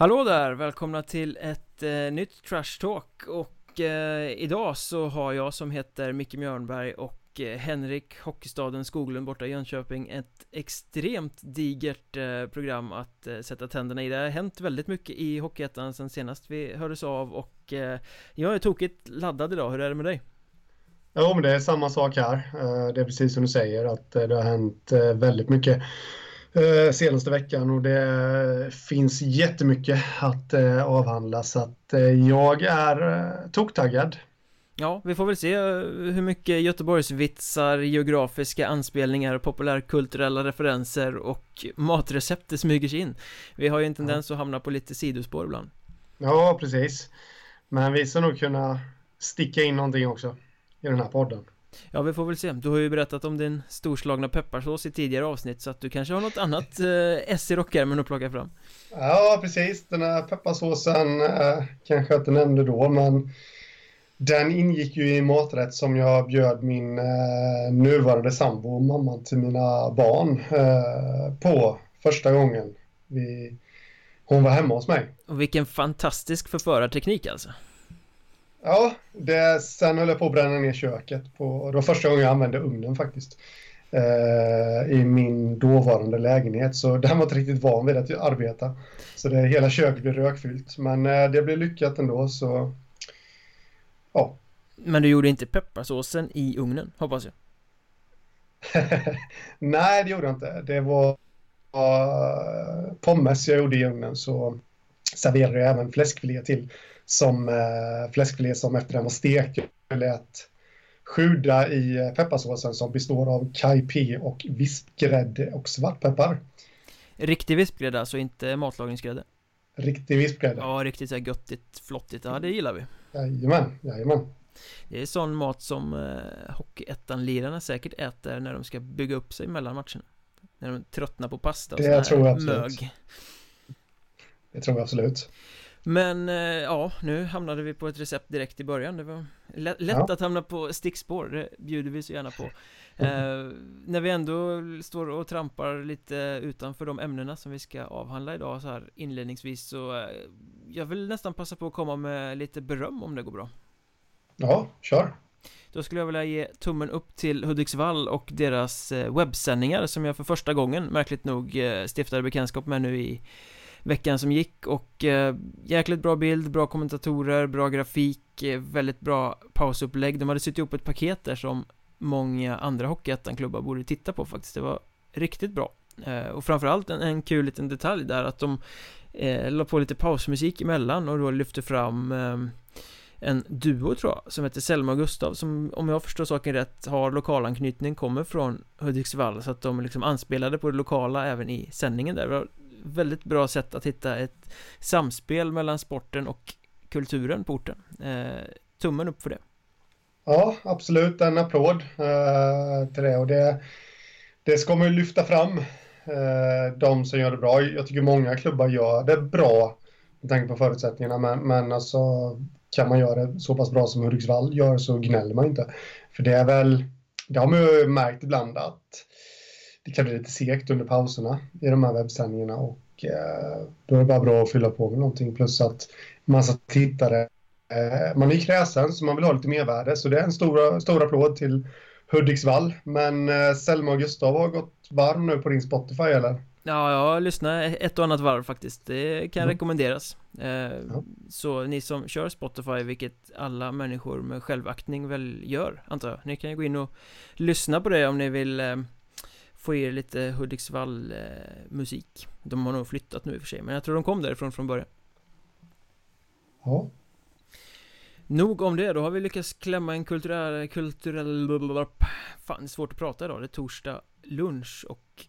Hallå där! Välkomna till ett eh, nytt Trash Talk och eh, idag så har jag som heter Micke Mjörnberg och eh, Henrik Hockeystaden Skoglund borta i Jönköping ett extremt digert eh, program att eh, sätta tänderna i. Det har hänt väldigt mycket i Hockeyettan sen senast vi hördes av och eh, jag är tokigt laddad idag. Hur är det med dig? Ja, men det är samma sak här. Eh, det är precis som du säger att eh, det har hänt eh, väldigt mycket eh, senaste veckan och det finns jättemycket att eh, avhandla så att eh, jag är eh, toktaggad. Ja, vi får väl se hur mycket Göteborgsvitsar, geografiska anspelningar, populärkulturella referenser och matrecept det smyger sig in. Vi har ju en tendens att hamna på lite sidospår ibland. Ja, precis. Men vi ska nog kunna sticka in någonting också i den här podden. Ja, vi får väl se. Du har ju berättat om din storslagna pepparsås i tidigare avsnitt så att du kanske har något annat eh, S i rockärmen att plocka fram. Ja, precis. Den här pepparsåsen eh, kanske jag inte nämnde då, men den ingick ju i maträtt som jag bjöd min eh, nuvarande sambo, mamman till mina barn, eh, på första gången. Vi, hon var hemma hos mig. Och vilken fantastisk förförarteknik alltså. Ja, det, sen höll jag på att bränna ner köket. På, det var första gången jag använde ugnen faktiskt. Eh, I min dåvarande lägenhet. Så den var inte riktigt van vid att arbeta. Så det, hela köket blev rökfyllt. Men eh, det blev lyckat ändå så... Ja. Men du gjorde inte pepparsåsen i ugnen, hoppas jag? Nej, det gjorde jag inte. Det var uh, pommes jag gjorde i ugnen så serverade jag även fläskfilé till som eh, fläskfilé som efter den var stekt lät sjuda i eh, pepparsåsen som består av kajpi och vispgrädde och svartpeppar. Riktig vispgrädde alltså, inte matlagningsgrädde? Riktig vispgrädde. Ja, riktigt så här göttigt, flottigt. Ja, det gillar vi. Jajamän, jajamän. Det är sån mat som eh, Hockeyettan-lirarna säkert äter när de ska bygga upp sig mellan matcherna. När de tröttnar på pasta och det tror jag absolut. Det tror jag absolut. Men eh, ja, nu hamnade vi på ett recept direkt i början. Det var lätt ja. att hamna på stickspår, det bjuder vi så gärna på. Eh, När vi ändå står och trampar lite utanför de ämnena som vi ska avhandla idag så här inledningsvis så eh, Jag vill nästan passa på att komma med lite beröm om det går bra. Ja, kör. Då skulle jag vilja ge tummen upp till Hudiksvall och deras eh, webbsändningar som jag för första gången, märkligt nog, stiftade bekantskap med nu i veckan som gick och eh, jäkligt bra bild, bra kommentatorer, bra grafik, eh, väldigt bra pausupplägg. De hade sytt ihop ett paket där som många andra Hockeyettan-klubbar borde titta på faktiskt. Det var riktigt bra. Eh, och framförallt en, en kul liten detalj där att de eh, la på lite pausmusik emellan och då lyfte fram eh, en duo tror jag som heter Selma och Gustav som om jag förstår saken rätt har lokalanknytning, kommer från Hudiksvall så att de liksom anspelade på det lokala även i sändningen där. Det var väldigt bra sätt att hitta ett samspel mellan sporten och kulturen på orten. Eh, tummen upp för det. Ja, absolut. En applåd eh, till det. Och det, det ska man ju lyfta fram, eh, de som gör det bra. Jag tycker många klubbar gör det bra med tanke på förutsättningarna. Men, men alltså, kan man göra det så pass bra som Hudiksvall gör så gnäller man inte. För det är väl, det har man ju märkt ibland att det kan bli lite segt under pauserna i de här webbsändningarna och eh, då är det bara bra att fylla på med någonting plus att massa tittare eh, man är kräsen så man vill ha lite mervärde så det är en stor, stor applåd till Hudiksvall men eh, Selma och Gustav har gått varm nu på din Spotify eller? Ja, jag lyssnar ett och annat varv faktiskt Det kan mm. rekommenderas eh, ja. Så ni som kör Spotify, vilket alla människor med självaktning väl gör, antar jag Ni kan ju gå in och lyssna på det om ni vill eh, få er lite Hudiksvall eh, De har nog flyttat nu i och för sig Men jag tror de kom därifrån från början. Ja. Nog om det, då har vi lyckats klämma en kulturell, kulturell Fan, det är svårt att prata idag, det är torsdag lunch och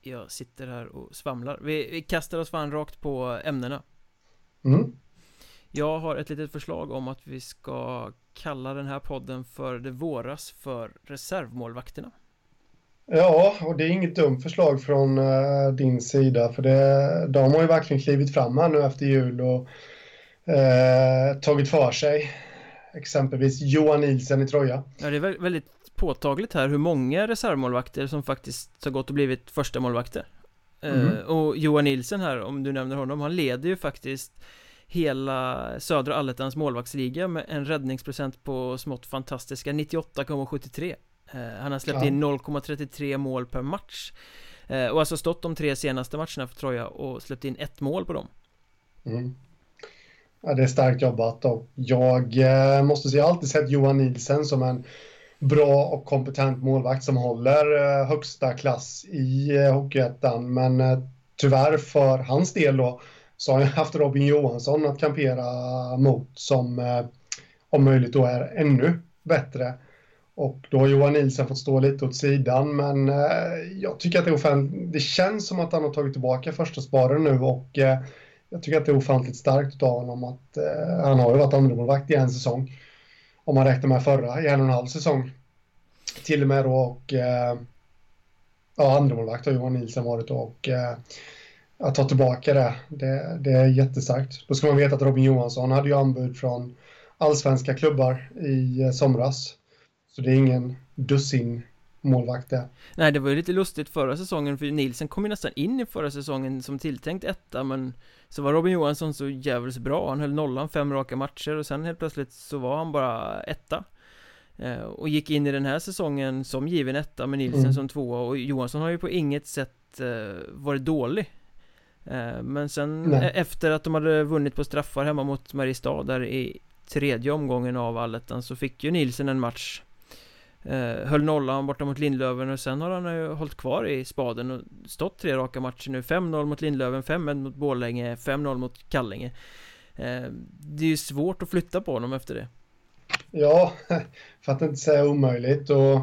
Jag sitter här och svamlar. Vi, vi kastar oss fan rakt på ämnena. Mm. Jag har ett litet förslag om att vi ska kalla den här podden för Det våras för reservmålvakterna Ja, och det är inget dumt förslag från uh, din sida för det, de har ju verkligen klivit fram här nu efter jul och uh, tagit för sig. Exempelvis Johan Nielsen i Troja. Ja, det är väldigt påtagligt här hur många reservmålvakter som faktiskt har gått och blivit första målvakter. mm. Och Johan Nilsen här, om du nämner honom, han leder ju faktiskt hela södra allettans målvaktsliga med en räddningsprocent på smått fantastiska 98,73 Han har släppt ja. in 0,33 mål per match Och alltså stått de tre senaste matcherna för Troja och släppt in ett mål på dem mm. Ja, det är starkt jobbat och jag eh, måste säga, jag har alltid sett Johan Nilsen som en bra och kompetent målvakt som håller eh, högsta klass i eh, Hockeyettan. Men tyvärr för hans del då så har jag haft Robin Johansson att kampera mot som om möjligt då är ännu bättre. Och då har Johan Nilsen fått stå lite åt sidan, men eh, jag tycker att det, är offent... det känns som att han har tagit tillbaka första sparen nu och eh, jag tycker att det är ofantligt starkt av honom att eh, han har ju varit andremålvakt i en säsong. Om man räknar med förra i en och en halv säsong. Till och med då och eh, ja, andremålvakt har Johan Nilsen varit då och eh, att ta tillbaka det, det, det är jättestarkt. Då ska man veta att Robin Johansson hade ju anbud från allsvenska klubbar i eh, somras. Så det är ingen dussin målvakt det. Nej, det var ju lite lustigt förra säsongen för Nilsen kom ju nästan in i förra säsongen som tilltänkt etta men så var Robin Johansson så jävligt bra, han höll nollan fem raka matcher och sen helt plötsligt så var han bara etta eh, Och gick in i den här säsongen som given etta med Nilsen mm. som tvåa och Johansson har ju på inget sätt eh, varit dålig eh, Men sen Nej. efter att de hade vunnit på straffar hemma mot Mariestad där i tredje omgången av allettan så fick ju Nilsen en match Eh, höll nollan borta mot Lindlöven och sen har han ju hållit kvar i spaden och stått tre raka matcher nu 5-0 mot Lindlöven, 5-1 mot Borlänge, 5-0 mot Kallinge eh, Det är ju svårt att flytta på honom efter det Ja, för att inte säga omöjligt och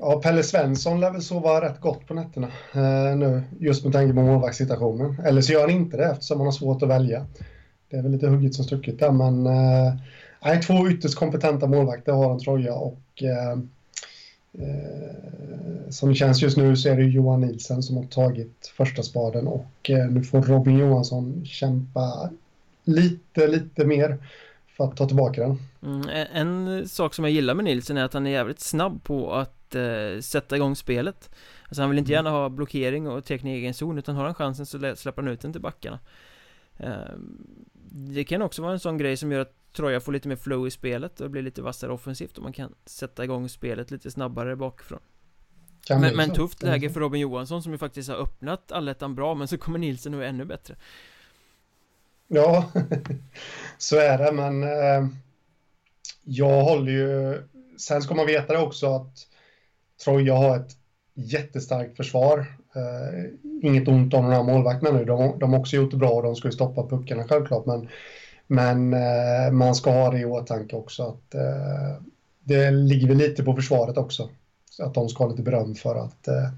Ja, Pelle Svensson lär väl sova rätt gott på nätterna eh, nu, just med tanke på målvaktssituationen. Eller så gör han inte det eftersom han har svårt att välja. Det är väl lite hugget som stucket där, men eh, Nej, två ytterst kompetenta målvakter har en Troja och eh, eh, som det känns just nu så är det Johan Nilsen som har tagit första spaden och eh, nu får Robin Johansson kämpa lite, lite mer för att ta tillbaka den. Mm, en sak som jag gillar med Nilsen är att han är jävligt snabb på att eh, sätta igång spelet. Alltså han vill inte mm. gärna ha blockering och teckna egen zon utan har han chansen så släpper han ut den till backarna. Eh, det kan också vara en sån grej som gör att Troja får lite mer flow i spelet och blir lite vassare offensivt och man kan sätta igång spelet lite snabbare bakifrån. Men, men tufft läge för Robin Johansson som ju faktiskt har öppnat allettan bra men så kommer Nilsen och är ännu bättre. Ja, så är det men eh, jag håller ju Sen ska man veta det också att Troja har ett jättestarkt försvar. Eh, inget ont om de här målvakterna nu, de, de har också gjort det bra och de ska ju stoppa puckarna självklart men men eh, man ska ha det i åtanke också att eh, det ligger väl lite på försvaret också. Så att de ska ha lite beröm för att, eh,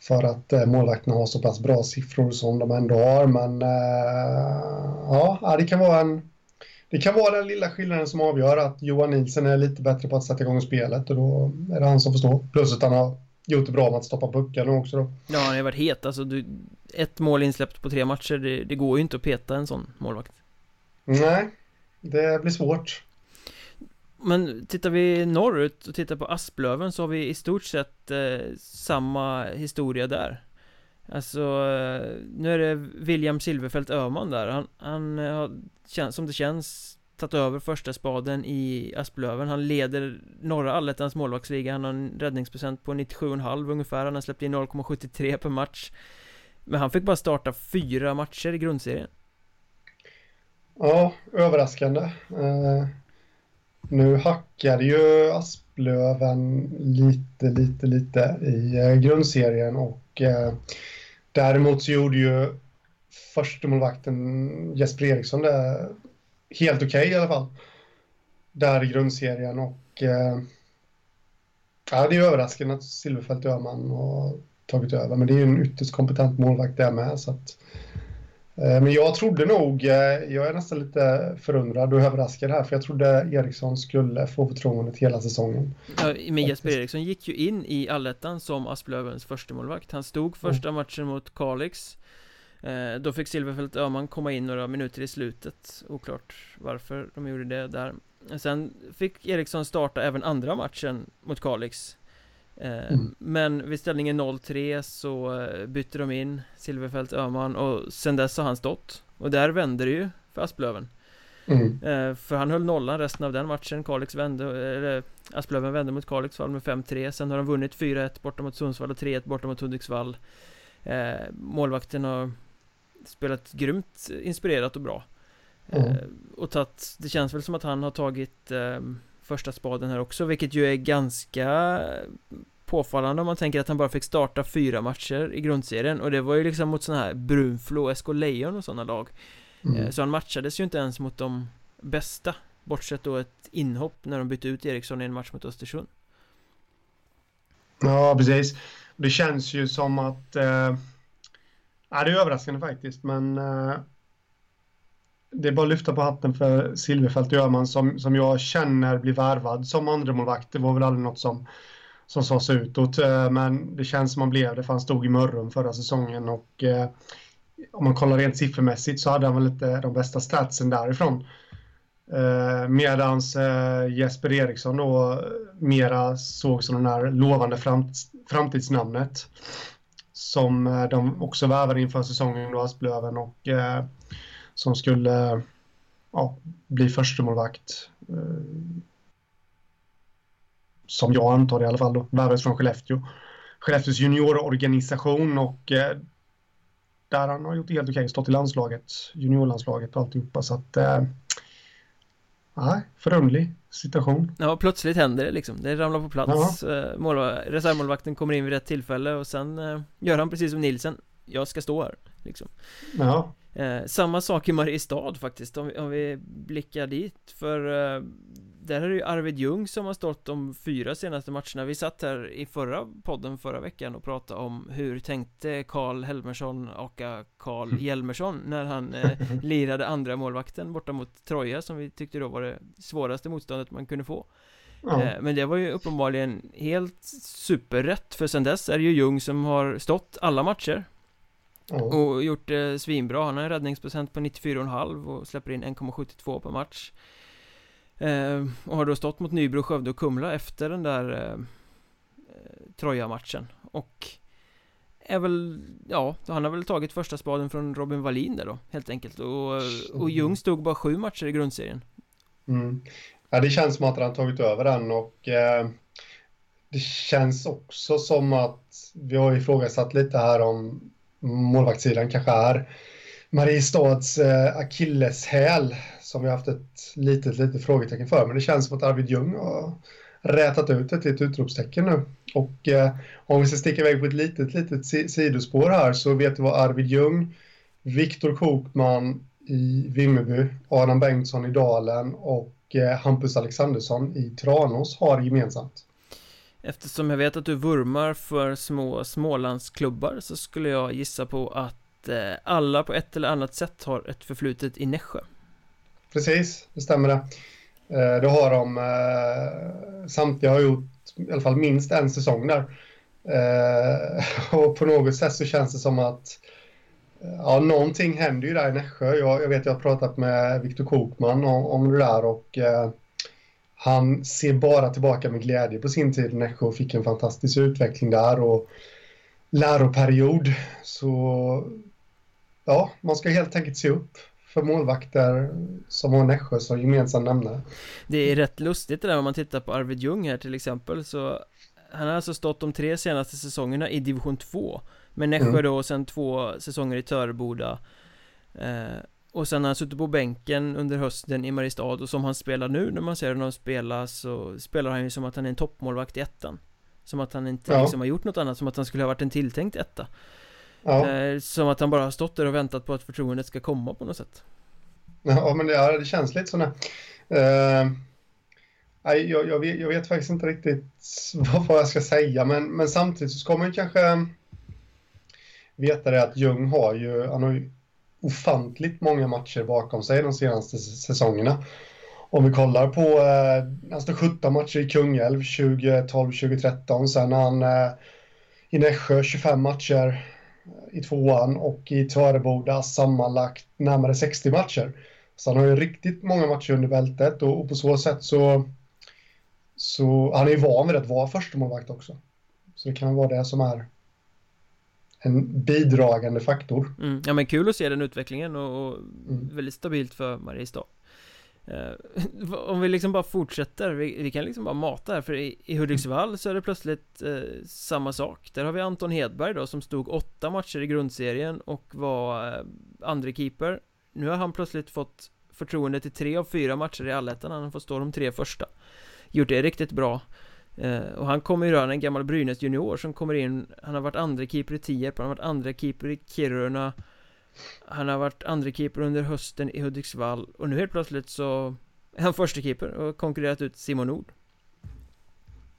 för att eh, målvakterna har så pass bra siffror som de ändå har. Men eh, ja, det kan vara en det kan vara den lilla skillnaden som avgör att Johan Nilsen är lite bättre på att sätta igång spelet och då är det han som får stå. Plus att han har gjort det bra med att stoppa puckarna också då. Ja, han har varit het. Alltså, du, ett mål insläppt på tre matcher, det, det går ju inte att peta en sån målvakt. Nej, det blir svårt. Men tittar vi norrut och tittar på Asplöven så har vi i stort sett eh, samma historia där. Alltså, eh, nu är det William Silverfelt Öhman där. Han, han eh, har, som det känns, tagit över första spaden i Asplöven. Han leder norra allettans målvaktsliga. Han har en räddningsprocent på 97,5 ungefär. Han har släppt in 0,73 per match. Men han fick bara starta fyra matcher i grundserien. Ja, överraskande. Eh, nu hackade ju Asplöven lite, lite, lite i eh, grundserien och eh, däremot så gjorde ju förstemålvakten Jesper Eriksson det helt okej okay, i alla fall. Där i grundserien och eh, ja, det är överraskande att Silverfält Öhman har tagit över, men det är ju en ytterst kompetent målvakt där med så att Eh, men jag trodde nog, eh, jag är nästan lite förundrad och överraskad här, för jag trodde Eriksson skulle få förtroendet hela säsongen. Ja, men Jesper Eriksson gick ju in i allettan som Asplövens första målvakt. Han stod första matchen mot Kalix. Eh, då fick Silverfält Öhman komma in några minuter i slutet, oklart varför de gjorde det där. Sen fick Eriksson starta även andra matchen mot Kalix. Eh, mm. Men vid ställningen 0-3 så eh, bytte de in Silverfält Öhman och sen dess har han stått Och där vände det ju för Asplöven mm. Eh, för han höll nollan resten av den matchen Kalix vände, eller Asplöven vände mot Kalix fall med 5-3 Sen har de vunnit 4-1 borta mot Sundsvall och 3-1 borta mot Hudiksvall Målvakten har spelat grymt inspirerat och bra mm. Och tatt, det känns väl som att han har tagit första spaden här också Vilket ju är ganska påfallande om man tänker att han bara fick starta fyra matcher i grundserien. Och det var ju liksom mot sådana här Brunflo, SK Lejon och sådana lag. Mm. Eh, så han matchades ju inte ens mot de bästa Bortsett då ett inhopp när de bytte ut Eriksson i en match mot Östersund. Ja, precis. Det känns ju som att eh... Ja, det är överraskande faktiskt, men eh det är bara att lyfta på hatten för Silverfelt och Öhman som, som jag känner blir värvad som andremålvakt. Det var väl aldrig något som, som sades utåt, eh, men det känns som man blev det för han stod i Mörrum förra säsongen och eh, om man kollar rent siffermässigt så hade han väl inte de bästa statsen därifrån. Eh, medans eh, Jesper Eriksson då mera såg som den här lovande framt, framtidsnamnet som eh, de också värvade inför säsongen då Asplöven och eh, som skulle ja, bli förstemålvakt. Eh, som jag antar i alla fall då, värvades från Skellefteå. Skellefteås juniororganisation och eh, där han har gjort helt okej, stått i landslaget, juniorlandslaget och alltihopa så att eh, Nej, förunderlig situation. Ja, plötsligt händer det liksom. Det ramlar på plats. Ja. Reservmålvakten kommer in vid rätt tillfälle och sen gör han precis som Nilsen. Jag ska stå här, liksom. Ja. Eh, samma sak i Mariestad faktiskt, om vi, om vi blickar dit För eh, där är det ju Arvid Ljung som har stått de fyra senaste matcherna. Vi satt här i förra podden förra veckan och pratade om hur tänkte Karl Helmersson och Karl Hjelmersson När han eh, lirade andra målvakten borta mot Troja som vi tyckte då var det svåraste motståndet man kunde få. Eh, men det var ju uppenbarligen helt superrätt för sen dess är det ju Ljung som har stått alla matcher och gjort det svinbra, han har en räddningsprocent på 94,5 och släpper in 1,72 per match. Eh, Och har då stått mot Nybro, Skövde och Kumla efter den där eh, Troja-matchen. Och är väl, ja, han har väl tagit första spaden från Robin Wallin där då, helt enkelt. Och, och Ljung stod bara sju matcher i grundserien. Mm. Ja, det känns som att han tagit över den och eh, Det känns också som att vi har ifrågasatt lite här om målvaktssidan kanske är Mariestads eh, akilleshäl som vi har haft ett litet, litet frågetecken för. Men det känns som att Arvid Ljung har rätat ut ett litet utropstecken nu. Och eh, om vi ska sticka iväg på ett litet, litet sidospår här så vet du vad Arvid Ljung, Viktor Kokman i Vimmerby, Adam Bengtsson i Dalen och eh, Hampus Alexandersson i Tranås har gemensamt. Eftersom jag vet att du vurmar för små Smålandsklubbar så skulle jag gissa på att eh, alla på ett eller annat sätt har ett förflutet i Nässjö. Precis, det stämmer det. Eh, då har de, eh, samtliga har gjort i alla fall minst en säsong där. Eh, och på något sätt så känns det som att eh, Ja, någonting händer ju där i Nässjö. Jag, jag vet jag har pratat med Viktor Kokman om, om det där och eh, han ser bara tillbaka med glädje på sin tid i Nässjö och fick en fantastisk utveckling där och läroperiod. Så ja, man ska helt enkelt se upp för målvakter som har Nässjö som gemensam nämnare. Det är rätt lustigt det där om man tittar på Arvid Ljung här till exempel så Han har alltså stått de tre senaste säsongerna i division 2 Med Nässjö mm. då och sen två säsonger i Töreboda eh, och sen har han suttit på bänken under hösten i Mariestad och som han spelar nu när man ser honom spela så spelar han ju som att han är en toppmålvakt i ettan Som att han inte ja. liksom har gjort något annat, som att han skulle ha varit en tilltänkt etta ja. eh, Som att han bara har stått där och väntat på att förtroendet ska komma på något sätt Ja men det, det känns lite sådär eh, jag, jag, vet, jag vet faktiskt inte riktigt vad jag ska säga men, men samtidigt så ska man ju kanske veta det att Ljung har ju, han har ju ofantligt många matcher bakom sig de senaste säsongerna. Om vi kollar på eh, alltså nästan 17 matcher i Kungälv 2012-2013, sen han eh, i Nässjö 25 matcher eh, i tvåan och i Töreboda sammanlagt närmare 60 matcher. Så han har ju riktigt många matcher under bältet och, och på så sätt så, så han är ju van vid att vara förstemålvakt också. Så det kan vara det som är en bidragande faktor. Mm. Ja men kul att se den utvecklingen och, och mm. väldigt stabilt för Mariestad. Uh, om vi liksom bara fortsätter, vi, vi, kan liksom bara mata här för i, i Hudiksvall så är det plötsligt uh, samma sak Där har vi Anton Hedberg då som stod åtta matcher i grundserien och var uh, andre keeper Nu har han plötsligt fått förtroende till tre av fyra matcher i allettan, han fått stå de tre första Gjort det riktigt bra Eh, och han kommer ju röra en gammal Brynäs junior som kommer in Han har varit andre keeper i Tierp, han har varit andre keeper i Kiruna han har varit andra keeper under hösten i Hudiksvall och nu helt plötsligt så är han första keeper och konkurrerat ut Simon Nord.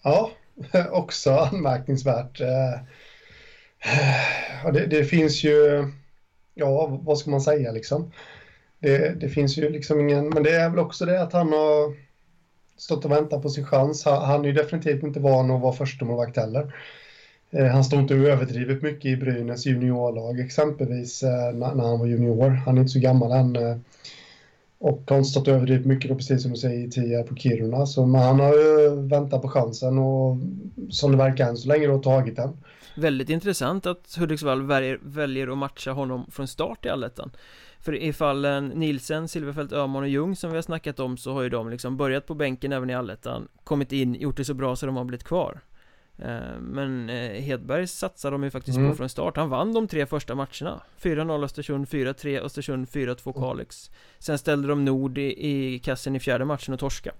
Ja, också anmärkningsvärt. Eh, det, det, finns ju, ja vad ska man säga liksom. Det, det, finns ju liksom ingen, men det är väl också det att han har stått och väntat på sin chans. Han, han är ju definitivt inte van att vara förstemålvakt heller. Eh, han stod inte överdrivet mycket i Brynäs juniorlag exempelvis eh, när han var junior. Han är inte så gammal än. Eh, och har inte stått överdrivet mycket då, precis som du säger, i Tierp på Kiruna. Så, men han har ju väntat på chansen och som det verkar än så länge då tagit den. Väldigt intressant att Hudiksvall väljer, väljer att matcha honom från start i allettan. För i fallen Nielsen, Silverfält, Öhman och Ljung som vi har snackat om så har ju de liksom börjat på bänken även i allettan Kommit in, gjort det så bra så de har blivit kvar. Eh, men eh, Hedberg satsade de ju faktiskt mm. på från start. Han vann de tre första matcherna. 4-0 Östersund, 4-3 Östersund, 4-2 mm. Kalix. Sen ställde de Nord i, i kassen i fjärde matchen och torska.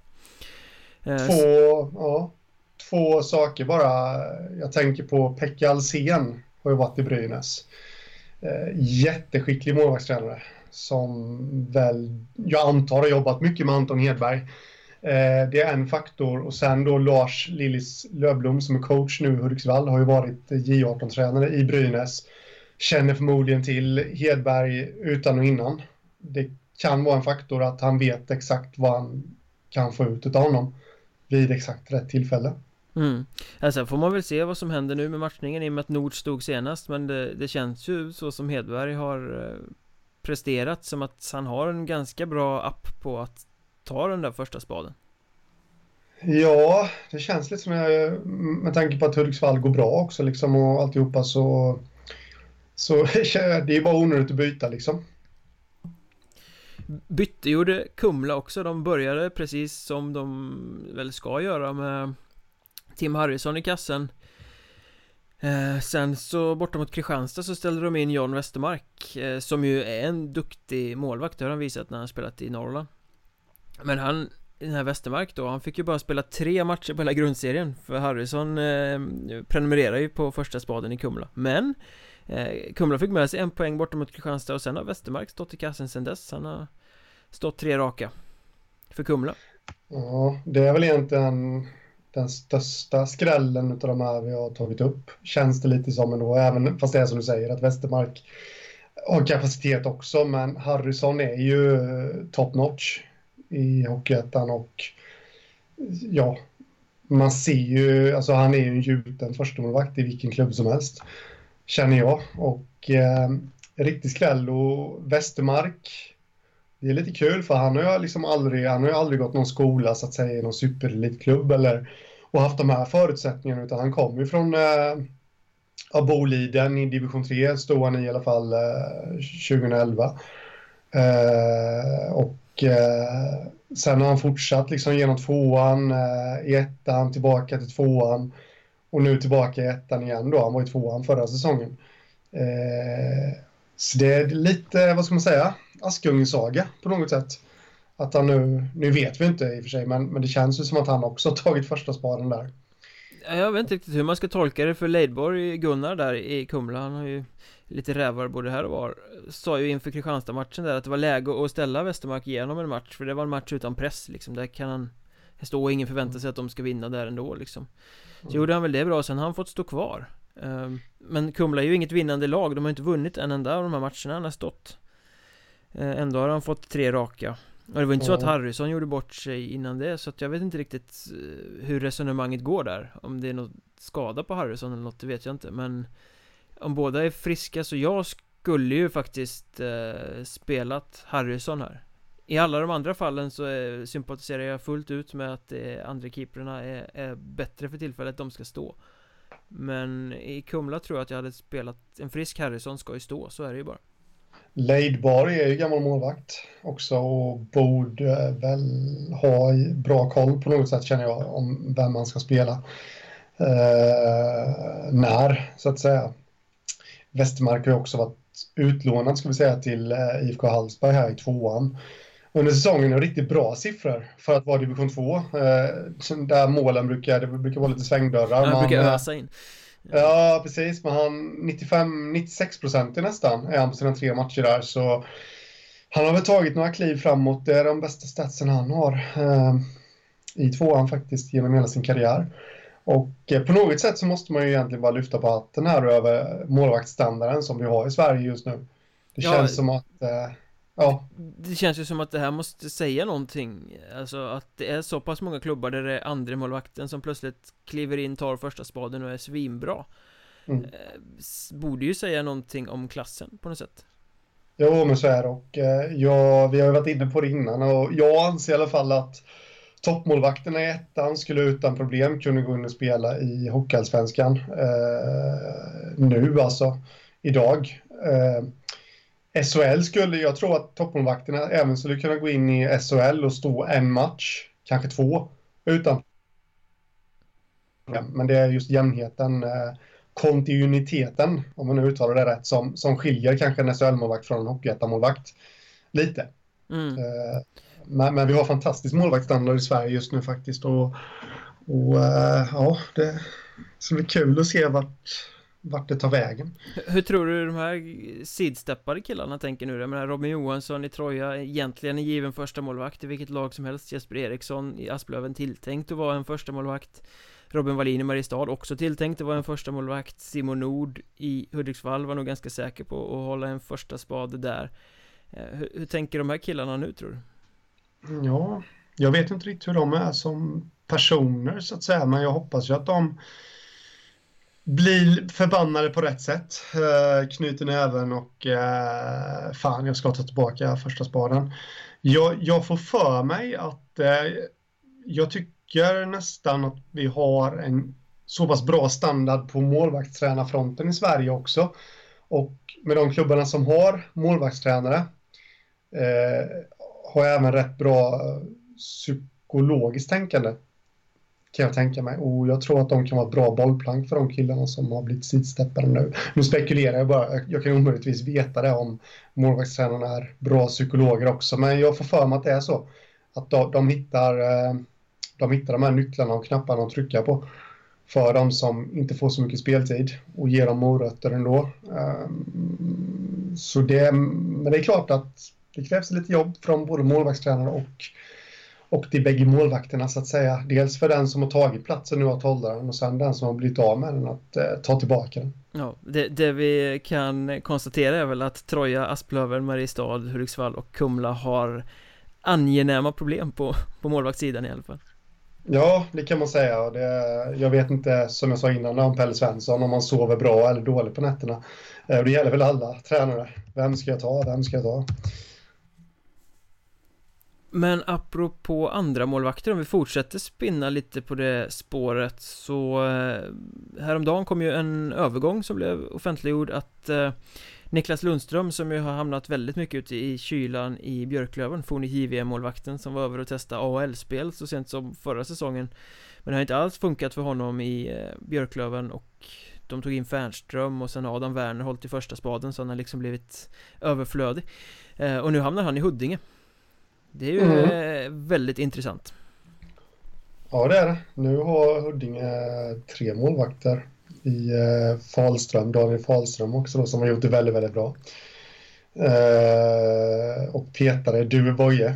Eh, Två, ja. Två saker bara. Jag tänker på Pekka Alsen Har ju varit i Brynäs. Jätteskicklig målvaktstränare som väl Jag antar har jobbat mycket med Anton Hedberg Eh, det är en faktor och sen då Lars Lillis Lövblom som är coach nu i Hudiksvall har ju varit eh, J18-tränare i Brynäs. Känner förmodligen till Hedberg utan och innan. Det kan vara en faktor att han vet exakt vad han kan få ut av honom vid exakt rätt tillfälle. Mm. Alltså får man väl se vad som händer nu med matchningen i och med att Nord stod senast men det, det känns ju så som Hedberg har eh, presterat som att han har en ganska bra app på att ta den där första spaden? Ja, det känns lite som jag, med tanke på att Hudiksvall går bra också liksom och alltihopa så så det är bara onödigt att byta liksom. Bytte gjorde Kumla också, de började precis som de väl ska göra med Tim Harrison i kassen eh, Sen så borta mot Kristianstad så ställde de in John Westermark eh, Som ju är en duktig målvakt, det har han visat när han spelat i Norrland. Men han, den här Westermark då, han fick ju bara spela tre matcher på hela grundserien För Harrison eh, prenumererar ju på första spaden i Kumla. Men eh, Kumla fick med sig en poäng borta mot Kristianstad och sen har Westermark stått i kassen sen dess. Han har stått tre raka För Kumla. Ja, det är väl egentligen den största skrällen av de här vi har tagit upp Känns det lite som ändå, även fast det är som du säger att Westermark har kapacitet också men Harrison är ju top notch i Hockeyettan och ja, man ser ju, alltså han är ju en gjuten förstemålvakt i vilken klubb som helst, känner jag. Och eh, riktig skräll och Västermark, det är lite kul för han har ju liksom aldrig, han har ju aldrig gått någon skola så att säga i någon superelitklubb eller och haft de här förutsättningarna utan han kommer ju från eh, Boliden i division 3 stod han i i alla fall eh, 2011. Eh, och eh, sen har han fortsatt liksom genom tvåan, eh, i ettan, tillbaka till tvåan och nu tillbaka i ettan igen då. Han var i tvåan förra säsongen. Eh, så det är lite, vad ska man säga, Askungesaga på något sätt. Att han nu, nu vet vi inte i och för sig, men, men det känns ju som att han också har tagit första spaden där. Jag vet inte riktigt hur man ska tolka det för Leidborg, Gunnar där i Kumla, han har ju lite rävar både här och var Sa ju inför Kristianstad-matchen där att det var läge att ställa Västermark igenom en match För det var en match utan press liksom Där kan han stå och ingen förväntar sig att de ska vinna där ändå liksom Så mm. gjorde han väl det bra, sen har han fått stå kvar Men Kumla är ju inget vinnande lag, de har inte vunnit en enda av de här matcherna han har stått eh, Ändå har han fått tre raka. Och det var inte så att Harrison gjorde bort sig innan det Så att jag vet inte riktigt eh, hur resonemanget går där. Om det är något skada på Harrison eller något, det vet jag inte. Men om båda är friska så jag skulle ju faktiskt eh, spelat Harrison här. I alla de andra fallen så eh, sympatiserar jag fullt ut med att eh, andra keeperna är, är, bättre för tillfället, de ska stå men i Kumla tror jag att jag hade spelat En frisk Harrison ska ju stå, så är det ju bara Leidborg är ju gammal målvakt också och borde väl ha bra koll på något sätt känner jag om vem man ska spela. Eh, när, så att säga. Westermark har ju också varit utlånad ska vi säga till eh, IFK Hallsberg här i tvåan. Under säsongen har riktigt bra siffror för att vara division 2. Eh, där målen brukar, det brukar vara lite svängdörrar. Han brukar eh, ösa in. Ja, precis. Men han 95-96 procent nästan är han på sina tre matcher där. Så han har väl tagit några kliv framåt. Det är de bästa statsen han har eh, i tvåan faktiskt genom hela sin karriär. Och eh, på något sätt så måste man ju egentligen bara lyfta på hatten här över målvaktsstandarden som vi har i Sverige just nu. Det ja, känns som att eh, Ja. Det känns ju som att det här måste säga någonting Alltså att det är så pass många klubbar där det är andra målvakten som plötsligt kliver in, tar första spaden och är svinbra mm. eh, Borde ju säga någonting om klassen på något sätt Jo men så är det och eh, ja, vi har ju varit inne på det innan och jag anser i alla fall att Toppmålvakterna i ettan skulle utan problem kunna gå in och spela i Hockeyallsvenskan eh, nu alltså, idag. Eh, SHL skulle, jag tror att toppmålvakterna även skulle kunna gå in i SHL och stå en match, kanske två, utan men det är just jämnheten, eh, kontinuiteten, om man nu uttalar det rätt, som, som skiljer kanske en SHL-målvakt från en hockeyettan-målvakt lite. Mm. Eh, men, men, vi har fantastisk målvaktsstandard i Sverige just nu faktiskt och, och uh, ja, det ska bli kul att se vart, vart det tar vägen. Hur tror du de här sidsteppade killarna tänker nu? Jag menar Robin Johansson i Troja, egentligen en given första målvakt i vilket lag som helst. Jesper Eriksson i Asplöven tilltänkt att vara en första målvakt Robin Wallin i Mariestad också tilltänkt att vara en första målvakt Simon Nord i Hudiksvall var nog ganska säker på att hålla en första spade där eh, hur, hur tänker de här killarna nu tror du? Ja, jag vet inte riktigt hur de är som personer så att säga, men jag hoppas ju att de blir förbannade på rätt sätt. Eh, knyter näven och eh, fan, jag ska ta tillbaka första spaden. Jag, jag får för mig att eh, jag tycker nästan att vi har en så pass bra standard på målvaktstränarfronten i Sverige också. Och med de klubbarna som har målvaktstränare eh, har jag även rätt bra psykologiskt tänkande. Kan jag tänka mig. Och jag tror att de kan vara ett bra bollplank för de killarna som har blivit sidsteppade nu. Nu spekulerar jag bara. Jag kan omöjligtvis veta det om målvaktstränarna är bra psykologer också. Men jag får för mig att det är så. Att de, de hittar, eh, de hittar de här nycklarna och knapparna att trycka på för de som inte får så mycket speltid och ger dem morötter ändå. Ehm, så det, men det är klart att det krävs lite jobb från både målvaktstränare och, och de bägge målvakterna så att säga. Dels för den som har tagit platsen nu att hålla den och sen den som har blivit av med den att eh, ta tillbaka den. Ja, det, det, vi kan konstatera är väl att Troja, Asplöven, Mariestad, Hudiksvall och Kumla har angenäma problem på, på målvaktssidan i alla fall. Ja, det kan man säga. Det, jag vet inte, som jag sa innan, om Pelle Svensson, om man sover bra eller dåligt på nätterna. Eh, det gäller väl alla tränare. Vem ska jag ta? Vem ska jag ta? Men apropå andra målvakter, om vi fortsätter spinna lite på det spåret så eh, Häromdagen kom ju en övergång som blev offentliggjord att eh, Niklas Lundström som ju har hamnat väldigt mycket ute i kylan i Björklöven forne JVM-målvakten som var över och testade AHL-spel så sent som förra säsongen Men det har inte alls funkat för honom i eh, Björklöven och de tog in Fernström och sen Adam Werner hållit i första spaden så han har liksom blivit överflödig. Och nu hamnar han i Huddinge det är ju mm. väldigt intressant. Ja det är det. Nu har Huddinge tre målvakter i eh, Falström, Daniel Falström också då, som har gjort det väldigt, väldigt bra. Eh, och petare Due Boye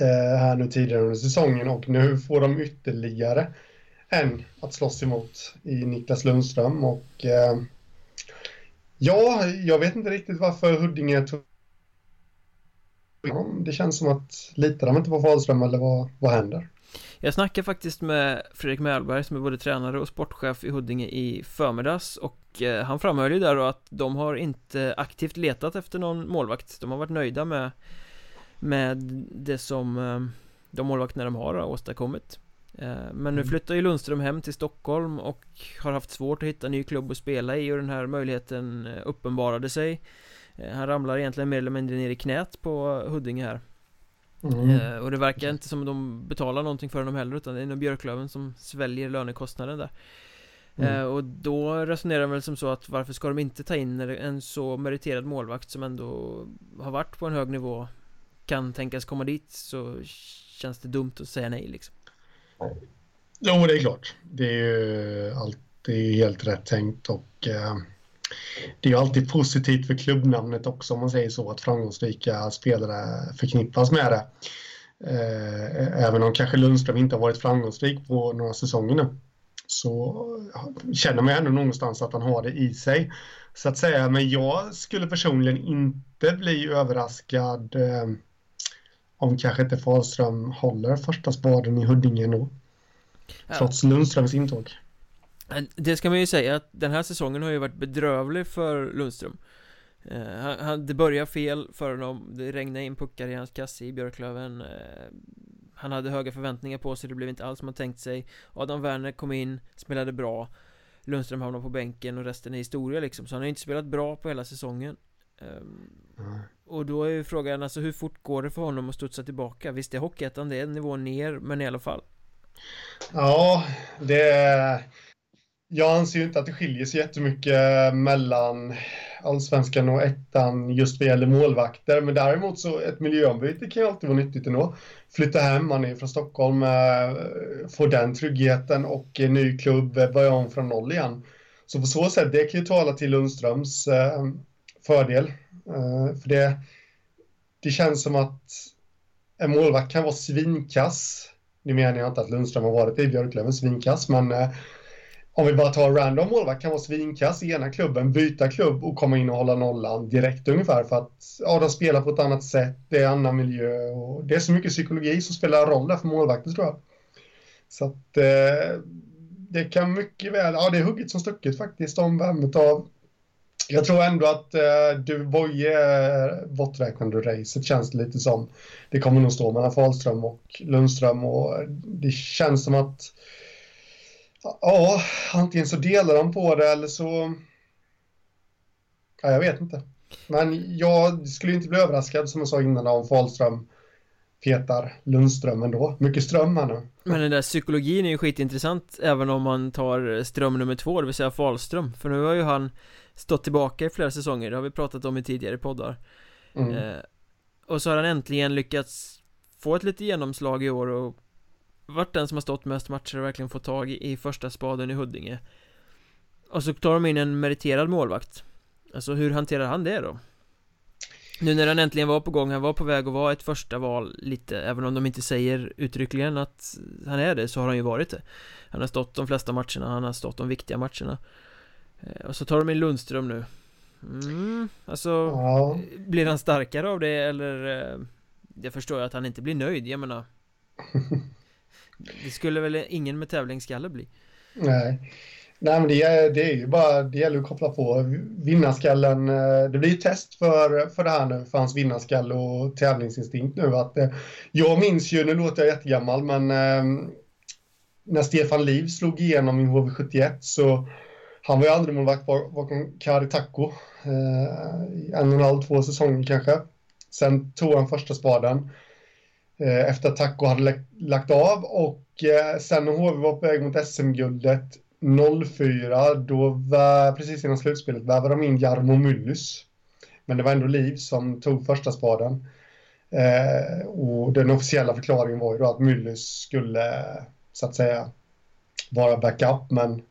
eh, här nu tidigare under säsongen och nu får de ytterligare en att slåss emot i Niklas Lundström och eh, ja, jag vet inte riktigt varför Huddinge tog det känns som att litar de inte på Fahlström eller vad, vad händer? Jag snackade faktiskt med Fredrik Mälberg som är både tränare och sportchef i Huddinge i förmiddags och eh, han framhöll ju där då att de har inte aktivt letat efter någon målvakt De har varit nöjda med med det som eh, de målvakterna de har, åstadkommit Eh, men nu Mm. flyttar ju Lundström hem till Stockholm och har haft svårt att hitta ny klubb att spela i och den här möjligheten uppenbarade sig Han ramlar egentligen mer eller mindre ner i knät på Huddinge här Mm. Eh, Och det verkar inte som de betalar någonting för honom heller utan det är nog Björklöven som sväljer lönekostnaden där Mm. Eh, Och då resonerar de väl som så att varför ska de inte ta in en så meriterad målvakt som ändå har varit på en hög nivå Kan tänkas komma dit så känns det dumt att säga nej liksom Jo, det är klart. Det är ju alltid helt rätt tänkt och eh, det är ju alltid positivt för klubbnamnet också om man säger så att framgångsrika spelare förknippas med det. Eh, även om kanske Lundström inte har varit framgångsrik på några säsonger nu så känner man ändå någonstans att han har det i sig så att säga. Men jag skulle personligen inte bli överraskad eh, om kanske inte Fahlström håller första spaden i Huddinge ändå. Ja. Trots Lundströms intåg. Det ska man ju säga att den här säsongen har ju varit bedrövlig för Lundström. Eh, han, han, Det började fel för honom, det regnade in puckar i hans kasse i Björklöven. Eh, Han hade höga förväntningar på sig, det blev inte alls som han tänkt sig. Adam Werner kom in, spelade bra. Lundström hamnade på bänken och resten är historia liksom. Så han har inte spelat bra på hela säsongen. Ehm, Och då är ju frågan alltså hur fort går det för honom att studsa tillbaka? Visst är Hockeyettan det är en nivå ner, men i alla fall. Ja, det... Jag anser ju inte att det skiljer sig jättemycket eh, mellan allsvenskan och ettan just vad gäller målvakter. Men däremot så ett miljöombyte kan ju alltid vara nyttigt ändå. Flytta hem, man är från Stockholm, eh, få den tryggheten och ny klubb, börja om från noll igen. Så på så sätt, det kan ju tala till Lundströms eh, fördel. För det, det känns som att en målvakt kan vara svinkass nu menar jag inte att Lundström har varit i Björklöven svinkass, men om vi bara tar random målvakt kan vara svinkass i ena klubben, byta klubb och komma in och hålla nollan direkt ungefär för att ja, de spelar på ett annat sätt, det är annan miljö och det är så mycket psykologi som spelar roll där för målvakter tror jag. Så att eh, det kan mycket väl, ja det är hugget som stucket faktiskt om vem av jag tror ändå att eh, du Boje borträknade ur racet känns det lite som. Det kommer nog stå mellan Fahlström och Lundström och det känns som att ja, antingen så delar de på det eller så ja, jag vet inte. Men jag skulle inte bli överraskad som jag sa innan om Fahlström petar Lundström ändå. Mycket ström här nu. Men den där psykologin är ju skitintressant även om man tar ström nummer två, det vill säga Fahlström För nu har ju han stått tillbaka i flera säsonger, det har vi pratat om i tidigare poddar Mm. eh, Och så har han äntligen lyckats få ett lite genomslag i år och varit den som har stått mest matcher och verkligen fått tag i, i första spaden i Huddinge. Och så tar de in en meriterad målvakt. Alltså hur hanterar han det då? Nu när han äntligen var på gång, han var på väg att vara ett första val lite Även om de inte säger uttryckligen att han är det så har han ju varit det. Han har stått de flesta matcherna, han har stått de viktiga matcherna. Eh, Och så tar de in Lundström nu. Mm, alltså Ja. Blir han starkare av det eller eh, Jag förstår att han inte blir nöjd, jag menar Det skulle väl ingen med tävlingsskalle bli Nej. Nej, men det är, det är ju bara, det gäller att koppla på vinnarskallen. Eh, det blir ett test för, för det här nu, för hans vinnarskalle och tävlingsinstinkt nu. Att, eh, jag minns ju, nu låter jag jättegammal, men eh, när Stefan Liv slog igenom i HV71 så han var ju aldrig målvakt bakom Kari Takko. En och en halv, två säsonger kanske. Sen tog han första spaden Eh, efter att Taco hade lagt av och eh, sen när HV var på väg mot SM-guldet 04, då var, precis innan slutspelet värvade de in Jarmo Myllys. Men det var ändå Liv som tog första spaden. Eh, och den officiella förklaringen var ju då att Myllys skulle, så att säga, vara backup, men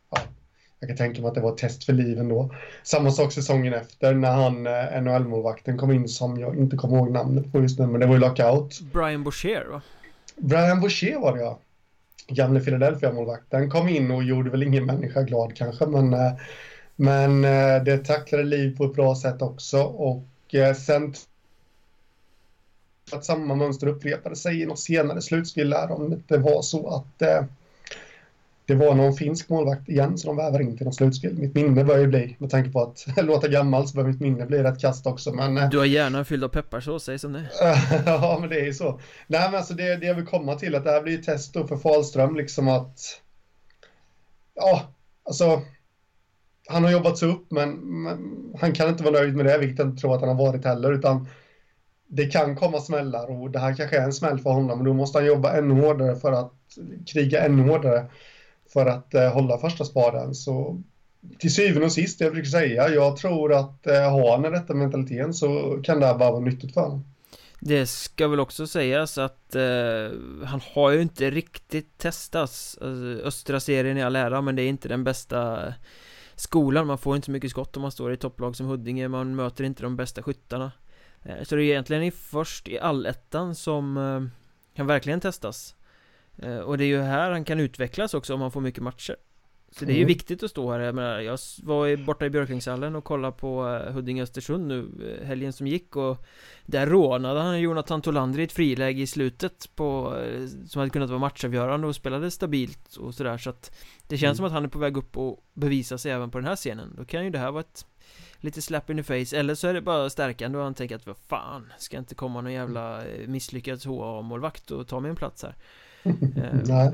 jag kan tänka mig att det var ett test för Liv ändå. Samma sak säsongen efter när han, eh, NHL-målvakten, kom in som jag inte kommer ihåg namnet på just nu, men det var ju lockout. Brian Boucher va? Brian Boucher var det ja. Gamle Philadelphia-målvakten kom in och gjorde väl ingen människa glad kanske, men, eh, men eh, det tacklade liv på ett bra sätt också och sen att samma mönster upprepade sig i något senare slutspel där om det var så att det var någon finsk målvakt igen som de värvar in till något slutspel. Mitt minne börjar ju bli, med tanke på att låta gammal så börjar mitt minne bli rätt kast också. Men, eh, du har hjärnan fylld av pepparsås, säg som det Ja, men det är ju så. Nej, men alltså det, det jag vill komma till att det här blir ju test då för Falström, liksom att... Ja, alltså... Han har jobbat sig upp, men, men han kan inte vara nöjd med det, vilket jag inte tror att han har varit heller, utan det kan komma smällar och det här kanske är en smäll för honom, men då måste han jobba ännu hårdare för att kriga ännu hårdare för att eh, hålla första spaden. Så till syvende och sist, jag brukar säga, jag tror att eh, har han den rätta mentaliteten så kan det här bara vara nyttigt för honom. Det ska väl också sägas att eh, han har ju inte riktigt testats alltså, Östra serien i all ära men det är inte den bästa skolan Man får inte så mycket skott om man står i topplag som Huddinge Man möter inte de bästa skyttarna eh, Så det är egentligen först i allettan som eh, kan verkligen testas och det är ju här han kan utvecklas också om han får mycket matcher. Så det är ju mm. viktigt att stå här, jag menar, jag var borta i Björklingshallen och kollade på eh, Huddinge-Östersund nu eh, helgen som gick och Där rånade han Jonathan Tolander i ett friläge i slutet på Som hade kunnat vara matchavgörande och spelade stabilt och sådär. Så att Det känns mm. som att han är på väg upp och bevisa sig även på den här scenen. Då kan ju det här vara ett Lite slap in the face, eller så är det bara stärkande och han tänker att vad fan Ska inte komma någon jävla misslyckad HA-målvakt och ta mig en plats här? eh,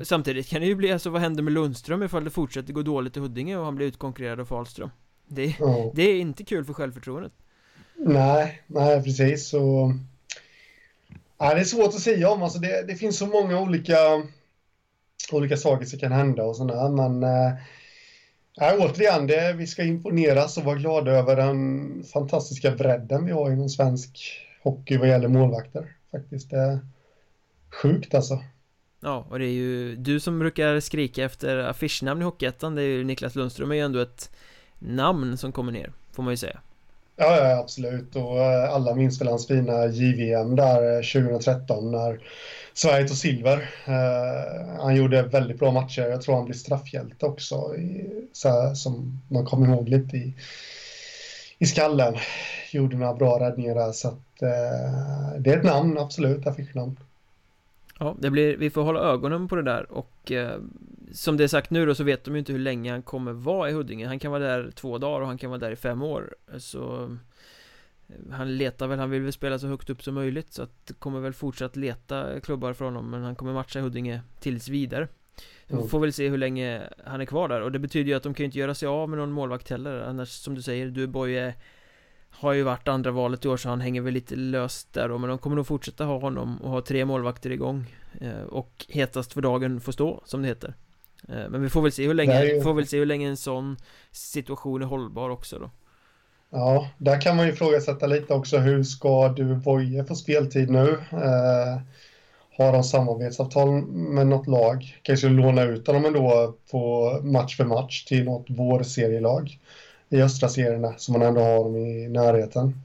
samtidigt kan det ju bli, alltså vad händer med Lundström ifall det fortsätter gå dåligt i Huddinge och han blir utkonkurrerad av Falström? Det, ja. det är inte kul för självförtroendet. Nej, nej precis så... Nej, det är svårt att säga om, alltså det, det finns så många olika, olika saker som kan hända och sådär, men äh, återigen, det, vi ska imponeras och vara glada över den fantastiska bredden vi har inom svensk hockey vad gäller målvakter. Faktiskt, det är sjukt alltså. Ja, och det är ju du som brukar skrika efter affischnamn i Hockeyettan Det är ju Niklas Lundström är ju ändå ett namn som kommer ner, får man ju säga Ja, ja absolut och eh, alla minns väl hans fina JVM där eh, 2013 när Sverige tog silver. Eh, han gjorde väldigt bra matcher. Jag tror han blev straffhjälte också, i, så här, som man kommer ihåg lite i, i skallen. Gjorde några bra räddningar där, så att, eh, det är ett namn, absolut, affischnamn. Ja, det blir, vi får hålla ögonen på det där och eh, Som det är sagt nu då så vet de ju inte hur länge han kommer vara i Huddinge. Han kan vara där två dagar och han kan vara där i fem år. Så eh, Han letar väl, han vill väl spela så högt upp som möjligt Så att det kommer väl fortsatt leta klubbar för honom Men han kommer matcha i Huddinge tills vidare. Mm. Får väl se hur länge han är kvar där och det betyder ju att de kan ju inte göra sig av med någon målvakt heller. Annars som du säger, du Boye har ju varit andra valet i år så han hänger väl lite löst där då Men de kommer nog fortsätta ha honom och ha tre målvakter igång eh, Och hetast för dagen får stå, som det heter eh, Men vi får väl se hur länge, ju... får väl se hur länge en sån situation är hållbar också då Ja, där kan man ju ifrågasätta lite också hur ska du Boye få speltid nu? Eh, har de samarbetsavtal med något lag? Kanske låna ut honom ändå på match för match till något vårserielag? I östra serierna som man ändå har dem i närheten.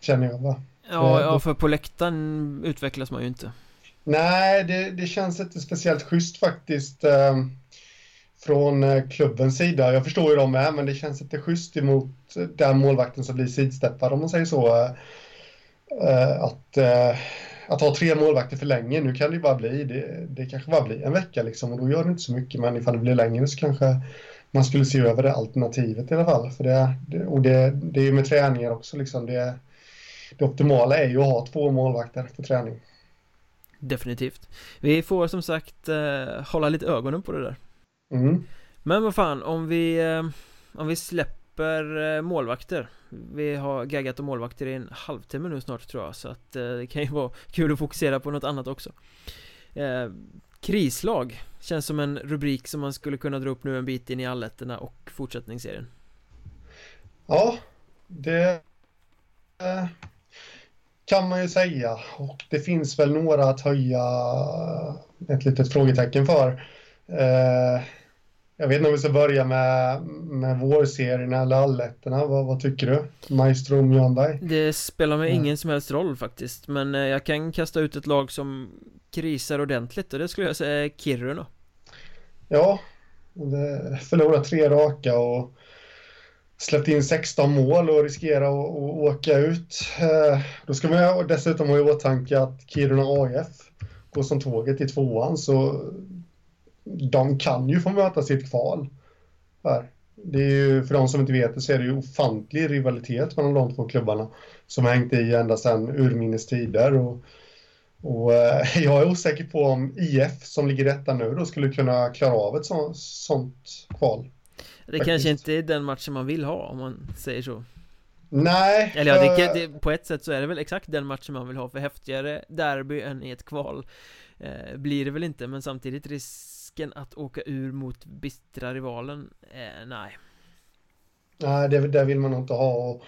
Känner jag va? Ja, ja för på läktaren utvecklas man ju inte. Nej, det, det känns inte speciellt schysst faktiskt. Eh, från eh, klubbens sida. Jag förstår ju dem med, men det känns inte schysst emot den målvakten som blir sidsteppad om man säger så. Eh, att, eh, att ha tre målvakter för länge, nu kan det ju bara bli, det, det kanske bara blir en vecka liksom och då gör det inte så mycket, men ifall det blir längre så kanske man skulle se över det alternativet i alla fall. För det, det och det, det är ju med träningar också liksom. Det, det optimala är ju att ha två målvakter på träning. Definitivt. Vi får som sagt eh, hålla lite ögonen på det där. Mm. Men vad fan, om vi, eh, om vi släpper eh, målvakter Vi har gaggat om målvakter i en halvtimme nu snart tror jag Så att eh, det kan ju vara kul att fokusera på något annat också eh, Krislag Känns som en rubrik som man skulle kunna dra upp nu en bit in i alletterna och fortsättningsserien Ja, det eh, kan man ju säga och det finns väl några att höja ett litet frågetecken för. Eh, jag vet inte om vi ska börja med, med vårserierna eller alletterna. Vad, vad tycker du? Maestro Mjörnberg? Det spelar mig ingen som helst roll faktiskt. Men eh, jag kan kasta ut ett lag som krisar ordentligt och det skulle jag säga är Kiruna. Ja, förlorat tre raka och släppt in 16 mål och riskerar att, åka ut. Eh, då ska man dessutom ha i åtanke att Kiruna AF går som tåget i tvåan så de kan ju få möta sitt kval. Här. Det är ju, för de som inte vet det så är det ju ofantlig rivalitet mellan de två klubbarna som har hängt i ända sedan urminnes tider. Och, och eh, jag är osäker på om IF som ligger rätta nu då skulle kunna klara av ett så, sånt kval. Det Faktiskt. kanske inte är den matchen man vill ha om man säger så. Nej. Eller ja, det, det, på ett sätt så är det väl exakt den matchen man vill ha för häftigare derby än i ett kval eh, Blir det väl inte, men samtidigt risken att åka ur mot bistra rivalen, eh, nej Nej, det, det vill man inte ha och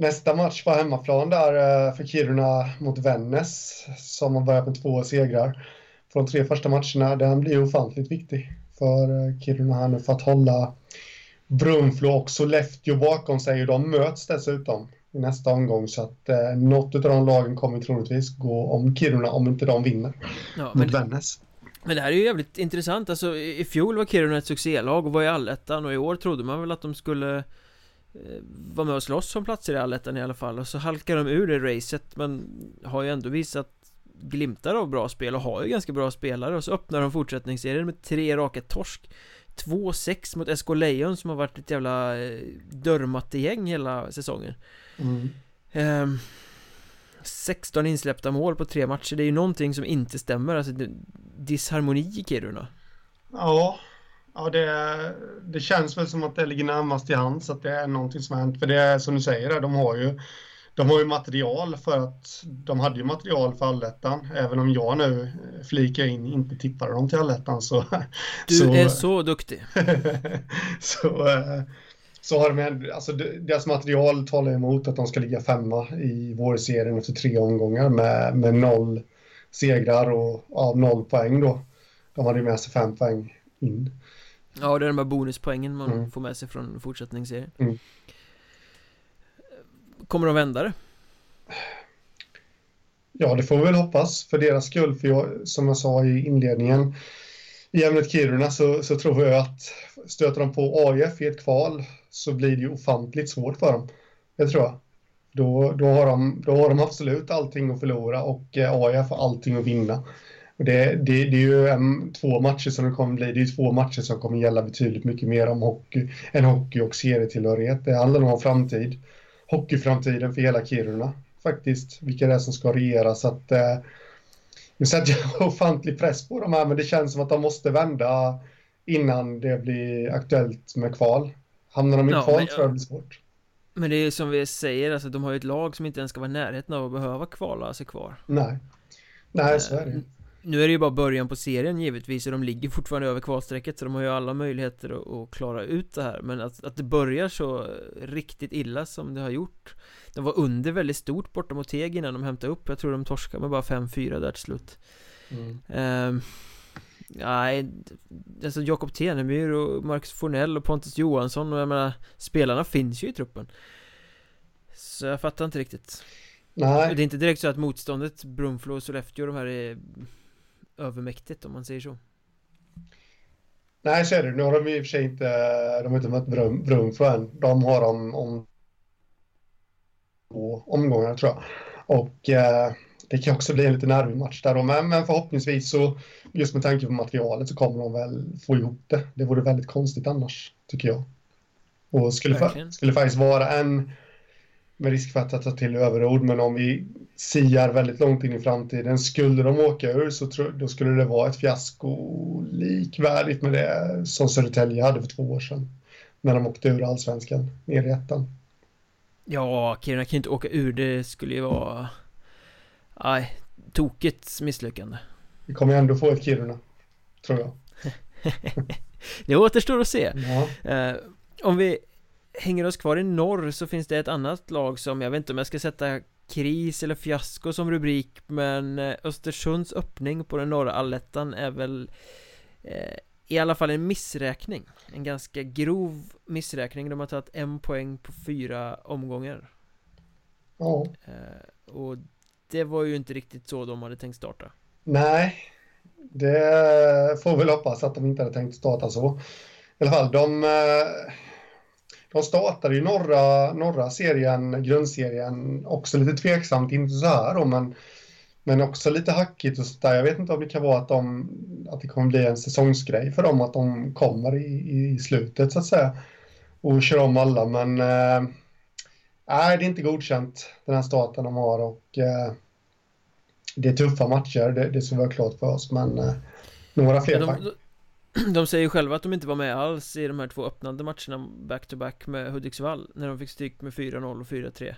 Nästa match på hemmaplan där eh, för Kiruna mot Vännäs som har börjat med två segrar. Från tre första matcherna, den blir ofantligt viktig för eh, Kiruna här nu för att hålla Brunflo och Sollefteå bakom sig. Och de möts dessutom i nästa omgång så att eh, något av de lagen kommer troligtvis gå om Kiruna om inte de vinner ja, mot Vännäs. Men det här är ju jävligt intressant, alltså i fjol var Kiruna ett succélag och var i allettan och i år trodde man väl att de skulle eh, vara med och slåss om platser i allettan i alla fall och så halkar de ur det racet men har ju ändå visat glimtar av bra spel och har ju ganska bra spelare och så öppnar de fortsättningsserien med tre raka torsk. 2-6 mot SK Lejon som har varit ett jävla eh, dörrmattegäng hela säsongen. Mm. eh, 16 insläppta mål på tre matcher, det är ju någonting som inte stämmer, alltså disharmoni i Kiruna. Ja, ja det, det känns väl som att det ligger närmast i hands att det är någonting som har hänt, för det är som du säger, de har ju de har ju material för att de hade ju material för allettan. Även om jag nu flikar in inte tippade dem till allettan så... Du så, är så duktig. så, så har de alltså deras material talar emot att de ska ligga femma i vårserien efter tre omgångar med, med noll segrar och ja, noll poäng då. De hade ju med sig fem poäng in. Ja, det är de här bonuspoängen man mm. får med sig från fortsättningsserien. Mm. Kommer de vända det? Ja, det får vi väl hoppas för deras skull. För jag, som jag sa i inledningen i ämnet Kiruna så, så tror jag att stöter de på AIF i ett kval så blir det ju ofantligt svårt för dem. Det tror jag. Då, då, har de, då har de absolut allting att förlora och eh, AIF har allting att vinna. Det, det, det, är ju en, två matcher som det kommer bli. Det är två matcher som kommer gälla betydligt mycket mer om hockey än hockey och serietillhörighet. Det handlar om framtid hockeyframtiden för hela Kiruna faktiskt, vilka det är som ska regera. Så att, eh, nu sätter jag ofantlig press på dem här, men det känns som att de måste vända innan det blir aktuellt med kval. Hamnar de i ja, kval men, tror jag det blir svårt. Men det är som vi säger, alltså de har ju ett lag som inte ens ska vara i närheten av att behöva kvala sig kvar. Nej, nej så är det nu är det ju bara början på serien givetvis och de ligger fortfarande över kvalstrecket så de har ju alla möjligheter att, att klara ut det här. Men att, att det börjar så riktigt illa som det har gjort De var under väldigt stort borta mot Teg innan de hämtade upp. Jag tror de torskade med bara 5-4 där till slut. Mm. um, Nej, alltså Jakob Tenemyr och Marcus Fornell och Pontus Johansson och jag menar Spelarna finns ju i truppen. Så jag fattar inte riktigt. Nej. Det är inte direkt så att motståndet Brunflo och Sollefteå de här är övermäktigt om man säger så. Nej, så är det. Nu har de i och för sig inte, de har inte mött Brum, Brunflo än. De har de om två omgångar tror jag. Och eh, det kan också bli en lite nervig match där då. Men, men förhoppningsvis så, just med tanke på materialet, så kommer de väl få ihop det. Det vore väldigt konstigt annars, tycker jag. Och skulle, skulle faktiskt vara en med risk för att ta till överord, men om vi siar väldigt långt in i framtiden, skulle de åka ur så tro, då skulle det vara ett fiasko likvärdigt med det som Södertälje hade för två år sedan. När de åkte ur allsvenskan, ner i ettan. Ja, Kiruna kan ju inte åka ur, det skulle ju vara... Nej, tokigt misslyckande. Vi kommer ändå få ett Kiruna, tror jag. det återstår att se. Ja. Eh, om vi hänger oss kvar i norr så finns det ett annat lag som, jag vet inte om jag ska sätta kris eller fiasko som rubrik Men eh, Östersunds öppning på den norra allettan är väl eh, I alla fall en missräkning. En ganska grov missräkning. De har tagit en poäng på fyra omgångar. Ja. Eh, Och det var ju inte riktigt så de hade tänkt starta. Nej. Det får väl hoppas att de inte hade tänkt starta så. I alla fall, de eh, de startade ju norra, norra serien, grundserien, också lite tveksamt, inte så här då, men, men också lite hackigt och sådär. Jag vet inte om det kan vara att de att det kommer bli en säsongsgrej för dem att de kommer i, i slutet så att säga och kör om alla men eh, nej det är inte godkänt den här starten de har och eh, det är tuffa matcher, det, det ska vara klart för oss men eh, några fler ja, de, de säger själva att de inte var med alls i de här två öppnande matcherna back-to-back -back med Hudiksvall När de fick stryk med 4-0 och 4-3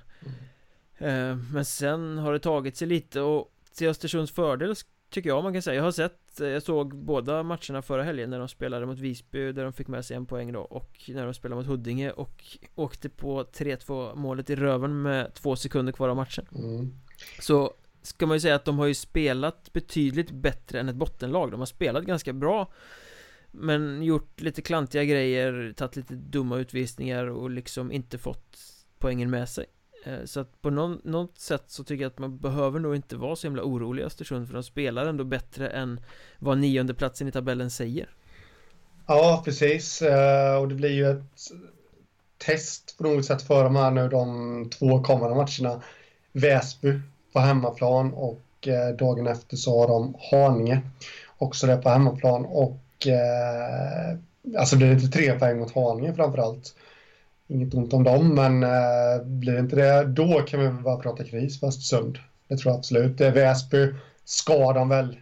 mm. eh, Men sen har det tagit sig lite och till Östersunds fördel tycker jag man kan säga Jag har sett, eh, jag såg båda matcherna förra helgen när de spelade mot Visby där de fick med sig en poäng då och när de spelade mot Huddinge och åkte på 3-2 målet i röven med två sekunder kvar av matchen mm. Så ska man ju säga att de har ju spelat betydligt bättre än ett bottenlag De har spelat ganska bra men gjort lite klantiga grejer, tagit lite dumma utvisningar och liksom inte fått poängen med sig eh, Så att på någon, något sätt så tycker jag att man behöver nog inte vara så himla orolig i Östersund För de spelar ändå bättre än vad nionde platsen i tabellen säger Ja, precis. Eh, och det blir ju ett test på något sätt för de här nu de två kommande matcherna. Väsby på hemmaplan och eh, dagen efter så har de Haninge också det på hemmaplan och eh, alltså blir det inte tre poäng mot Haninge framförallt. Inget ont om dem, men eh, blir det inte det, då kan vi bara prata kris för Östersund. Det tror jag absolut. Väsby ska de väl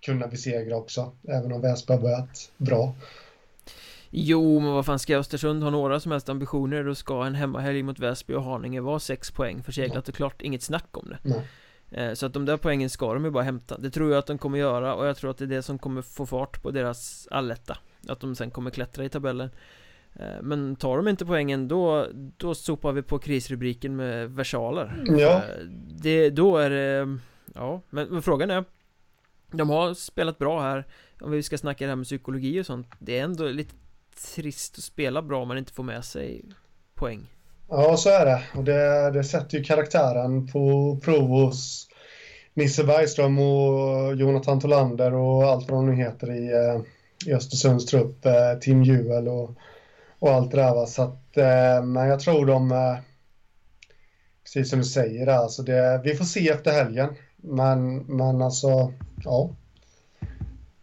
kunna besegra också, även om Väsby har börjat bra. Jo, men vad fan ska Östersund ha några som helst ambitioner Då ska en hemmahelg mot Väsby och Haninge vara sex poäng förseglat och klart, inget snack om det Nej. Eh, så att de där poängen ska de ju bara hämta. Det tror jag att de kommer göra och jag tror att det är det som kommer få fart på deras alletta. Att de sen kommer klättra i tabellen. Eh, Men tar de inte poängen då, då sopar vi på krisrubriken med versaler. Ja. Eh, det, Då är det, ja, men, men frågan är De har spelat bra här. Om vi ska snacka det här med psykologi och sånt Det är ändå lite trist att spela bra om man inte får med sig poäng. Ja, så är det. Och det, det sätter ju karaktären på prov hos Nisse Bergström och Jonathan Tolander och allt vad de nu heter i, eh, i Östersunds trupp. Eh, Tim Juel och, och allt det där. Va? Så att, eh, men jag tror de, precis som du säger, alltså det, vi får se efter helgen. Men, men alltså, ja.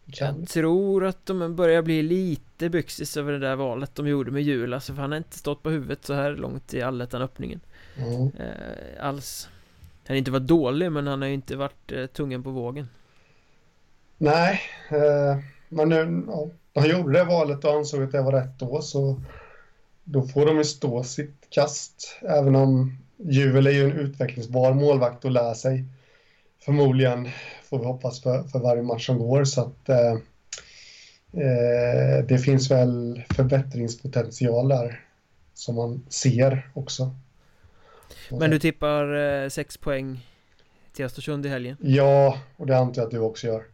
Jag tror att de börjar bli lite byxis över det där valet de gjorde med Jul Alltså för han har inte stått på huvudet så här långt i allettan-öppningen mm. eh, Alls Han har inte varit dålig men han har ju inte varit eh, tungen på vågen Nej eh, Men nu, ja, han gjorde det valet och ansåg att det var rätt då så Då får de ju stå sitt kast Även om Juvel är ju en utvecklingsbar målvakt och lär sig Förmodligen får vi hoppas för, för varje match som går. Så att eh, eh, det finns väl förbättringspotential där som man ser också. Men du tippar eh, sex poäng till Östersund i helgen? Ja, och det antar jag att du också gör.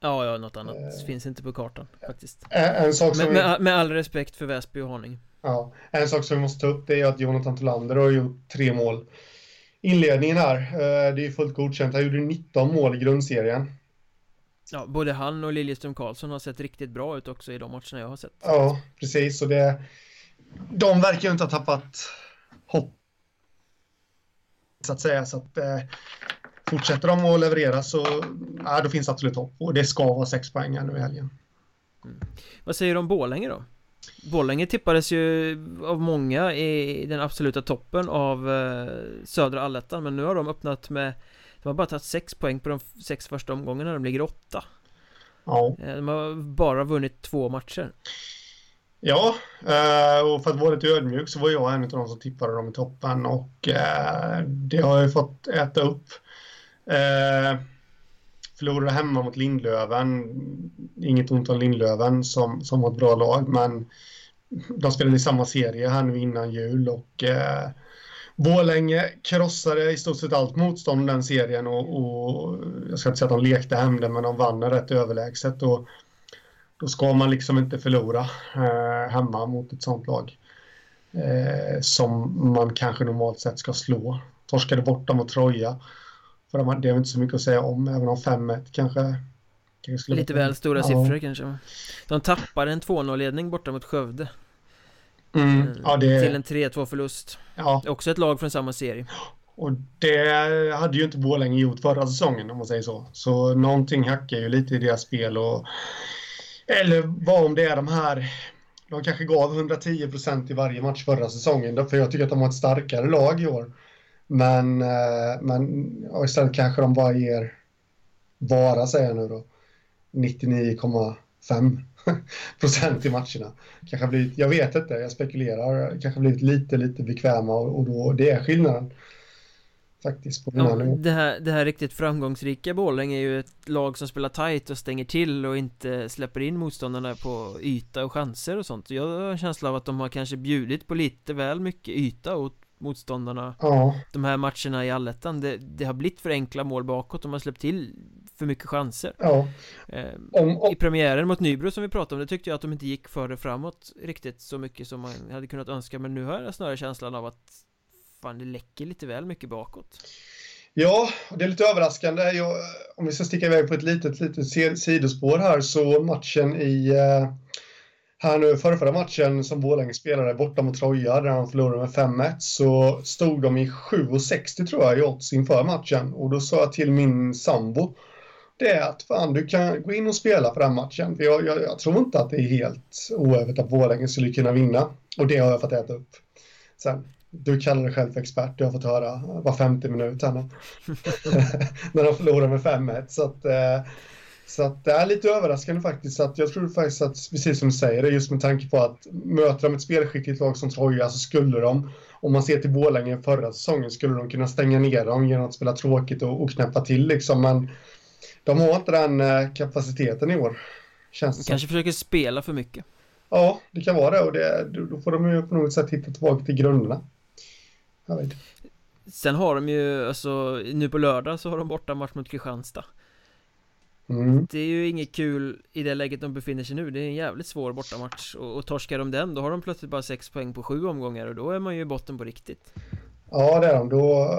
Ja, ja, något annat eh, finns inte på kartan faktiskt. En, en sak som med, vi... med, med, all respekt för Väsby och Haninge. Ja, en sak som vi måste ta upp det är att Jonathan Tolander har gjort tre mål inledningen här. Eh, det är fullt godkänt. Han gjorde 19 mål i grundserien. Ja, både han och Liljeström Karlsson har sett riktigt bra ut också i de matcherna jag har sett. Ja, precis. Och det, de verkar ju inte ha tappat hopp. Så att säga. Så att, eh, fortsätter de att leverera så ja, då finns det absolut hopp. Och det ska vara sex poäng nu i helgen. Mm. Vad säger du om Bålänge då? Borlänge tippades ju av många i den absoluta toppen av eh, södra allettan Men nu har de öppnat med De har bara tagit sex poäng på de sex första omgångarna, de ligger åtta. Ja. Eh, De har bara vunnit två matcher. Ja, eh, och för att vara lite ödmjuk så var jag en av de som tippade dem i toppen och det har jag fått äta upp. Förlorade hemma mot Lindlöven. Inget ont om Lindlöven som, som har ett bra lag, men de spelade i samma serie här nu innan jul och eh, Borlänge krossade i stort sett allt motstånd den serien och, och, jag ska inte säga att de lekte hem det, men de vann rätt överlägset och då ska man liksom inte förlora eh, hemma mot ett sånt lag eh, som man kanske normalt sett ska slå. Torskade borta mot Troja för de, det är inte så mycket att säga om, även om 5-1 kanske, kanske Lite väl stora ja. siffror kanske De tappade en 2-0-ledning borta mot Skövde mm. ja, det... Till en 3-2 förlust ja. Också ett lag från samma serie och det hade ju inte Borlänge gjort förra säsongen om man säger så. Så någonting hackar ju lite i deras spel och eller vad om det är de här de kanske gav 110 procent i varje match förra säsongen, för jag tycker att de har ett starkare lag i år. Men, eh, men ja, istället kanske de bara ger, bara säger jag nu då, 99,5 procent i matcherna. Kanske blivit, jag vet inte, jag spekulerar, kanske blivit lite, lite bekväma och, och då, det är skillnaden. Faktiskt på ja, det, här, det här riktigt framgångsrika Borlänge är ju ett lag som spelar tight och stänger till och inte släpper in motståndarna på yta och chanser och sånt. Jag har en känsla av att de har kanske bjudit på lite väl mycket yta åt motståndarna ja. De här matcherna i allettan det, det har blivit för enkla mål bakåt, de har släppt till för mycket chanser ja. eh, om, om... I premiären mot Nybro som vi pratade om, det tyckte jag att de inte gick före framåt riktigt så mycket som man hade kunnat önska Men nu har jag snarare känslan av att fan det läcker lite väl mycket bakåt Ja, det är lite överraskande. Jag, om vi ska sticka iväg på ett litet, litet sidospår här så matchen i eh, här nu förra, förra matchen som Borlänge spelade borta mot Troja där de förlorade med 5-1 så stod de i 7,60 tror jag i odds inför matchen och då sa jag till min sambo det är att fan du kan gå in och spela för den matchen för jag, jag, jag tror inte att det är helt oövet att Borlänge skulle kunna vinna och det har jag fått äta upp sen. Du kallar dig själv för expert, du har fått höra var 50 minut här När de förlorar med 5-1 så att eh, så att det är lite överraskande faktiskt. Så att jag tror faktiskt att, precis som du säger, just med tanke på att möter de ett spelskickligt lag som Troja så skulle de, om man ser till Borlänge förra säsongen, skulle de kunna stänga ner dem genom att spela tråkigt och, och knäppa till liksom. Men de har inte den eh, kapaciteten i år. Känns det Kanske försöker spela för mycket. Ja, det kan vara det och det, då får de ju på något sätt hitta tillbaka till grunderna. Jag vet. Sen har de ju, alltså nu på lördag så har de borta match mot Kristianstad Mm. Det är ju inget kul i det läget de befinner sig nu Det är en jävligt svår bortamatch och, och torskar de den då har de plötsligt bara 6 poäng på 7 omgångar och då är man ju i botten på riktigt Ja det är de, då,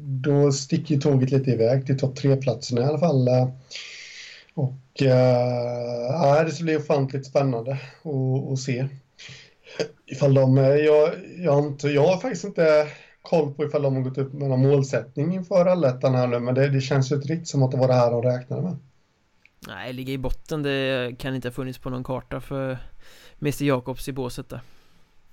då sticker tåget lite iväg. Till topp tre-platserna i alla fall. Och äh, det ska bli ofantligt spännande att, att se. Ifall de, eh, jag, jag, har inte, jag har faktiskt inte koll på ifall de har gått upp med någon målsättning inför allettan här nu men det, det känns ju inte riktigt som att det var det här de räknade med. Nej, ligga i botten. Det kan inte ha funnits på någon karta för Mr Jakobs i båset där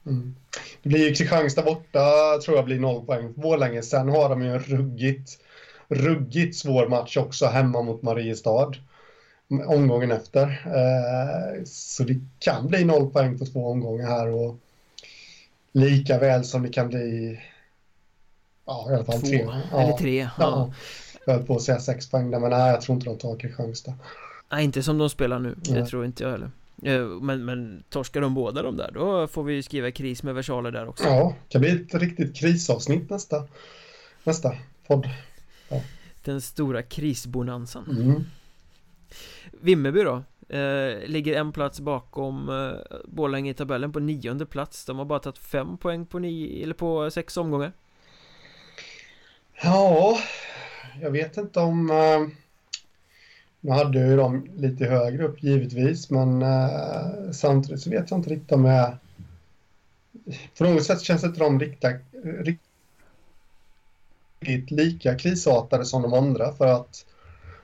mm. Det blir ju Kristianstad borta tror jag blir noll poäng för Borlänge Sen har de ju en ruggigt Ruggigt svår match också hemma mot Mariestad Omgången efter eh, Så det kan bli noll poäng på två omgångar här och Lika väl som det kan bli Ja, i alla fall Två, tre. eller tre. Ja. ja. Jag höll på att säga sex poäng där, men nej, jag tror inte de tar Kristianstad. Nej, inte som de spelar nu. Det tror inte jag heller. Eh, men, men torskar de båda de där, då får vi skriva kris med versaler där också. Ja, det kan bli ett riktigt krisavsnitt nästa, nästa podd. Ja. Den stora krisbonanzan. Mm. Vimmerby då? Eh, ligger en plats bakom eh, Borlänge i tabellen på nionde plats. De har bara tagit fem poäng på, nio, eller på sex omgångar. Ja, jag vet inte om nu hade ju dem lite högre upp givetvis, men eh, samtidigt så vet jag inte riktigt om jag... På något sätt känns inte de riktigt, riktigt lika krisartade som de andra för att...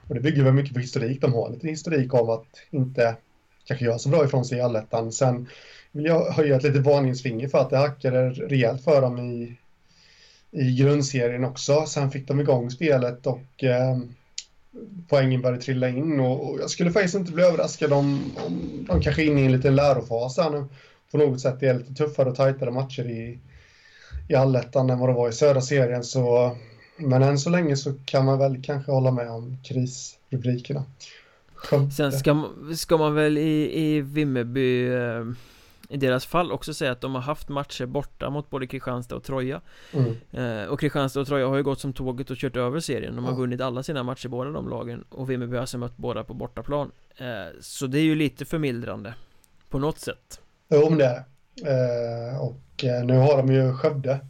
Och det bygger väl mycket på historik. De har lite historik av att inte kanske göra så bra ifrån sig i allettan. Sen vill jag höja ett litet varningsfinger för att det hackade rejält för dem i i grundserien också. Sen fick de igång spelet och eh, poängen började trilla in och, och, jag skulle faktiskt inte bli överraskad om, om de kanske är inne i en liten lärofas här nu. På något sätt det är lite tuffare och tajtare matcher i, i allettan än vad det var i södra serien så men än så länge så kan man väl kanske hålla med om krisrubrikerna. Sen ska, ska man väl i, i Vimmerby eh i deras fall också säga att de har haft matcher borta mot både Kristianstad och Troja. Mm. eh, Och Kristianstad och Troja har ju gått som tåget och kört över serien. De har ja. vunnit alla sina matcher båda de lagen Och Vimmerby har alltså mött båda på bortaplan. Eh, Så det är ju lite förmildrande På något sätt. Jo men det är eh, Och eh, nu har de ju Skövde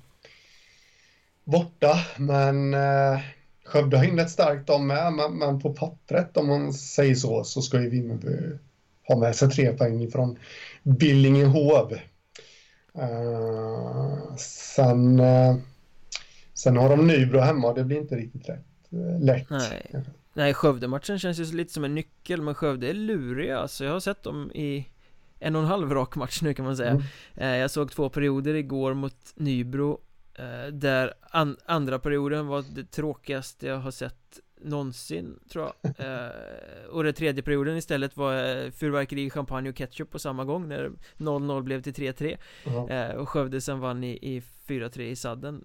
Borta men eh, Skövde har inlett starkt de med men, men på pappret om man säger så så ska ju Vimmerby ha med sig tre poäng från Billingehov. Uh, sen, uh, Sen har de Nybro hemma och det blir inte riktigt rätt, eh, lätt. Nej, Nej Skövde-matchen känns ju lite som en nyckel men Skövde är luriga alltså. Jag har sett dem i en och en halv rak match nu kan man säga. Mm. Jag såg två perioder igår mot Nybro där an andra perioden var det tråkigaste jag har sett någonsin tror jag. Eh, Och den tredje perioden istället var eh, fyrverkeri, champagne och ketchup på samma gång när 0-0 blev till 3-3 uh Och Skövde sen vann i, i 4-3 i sadden.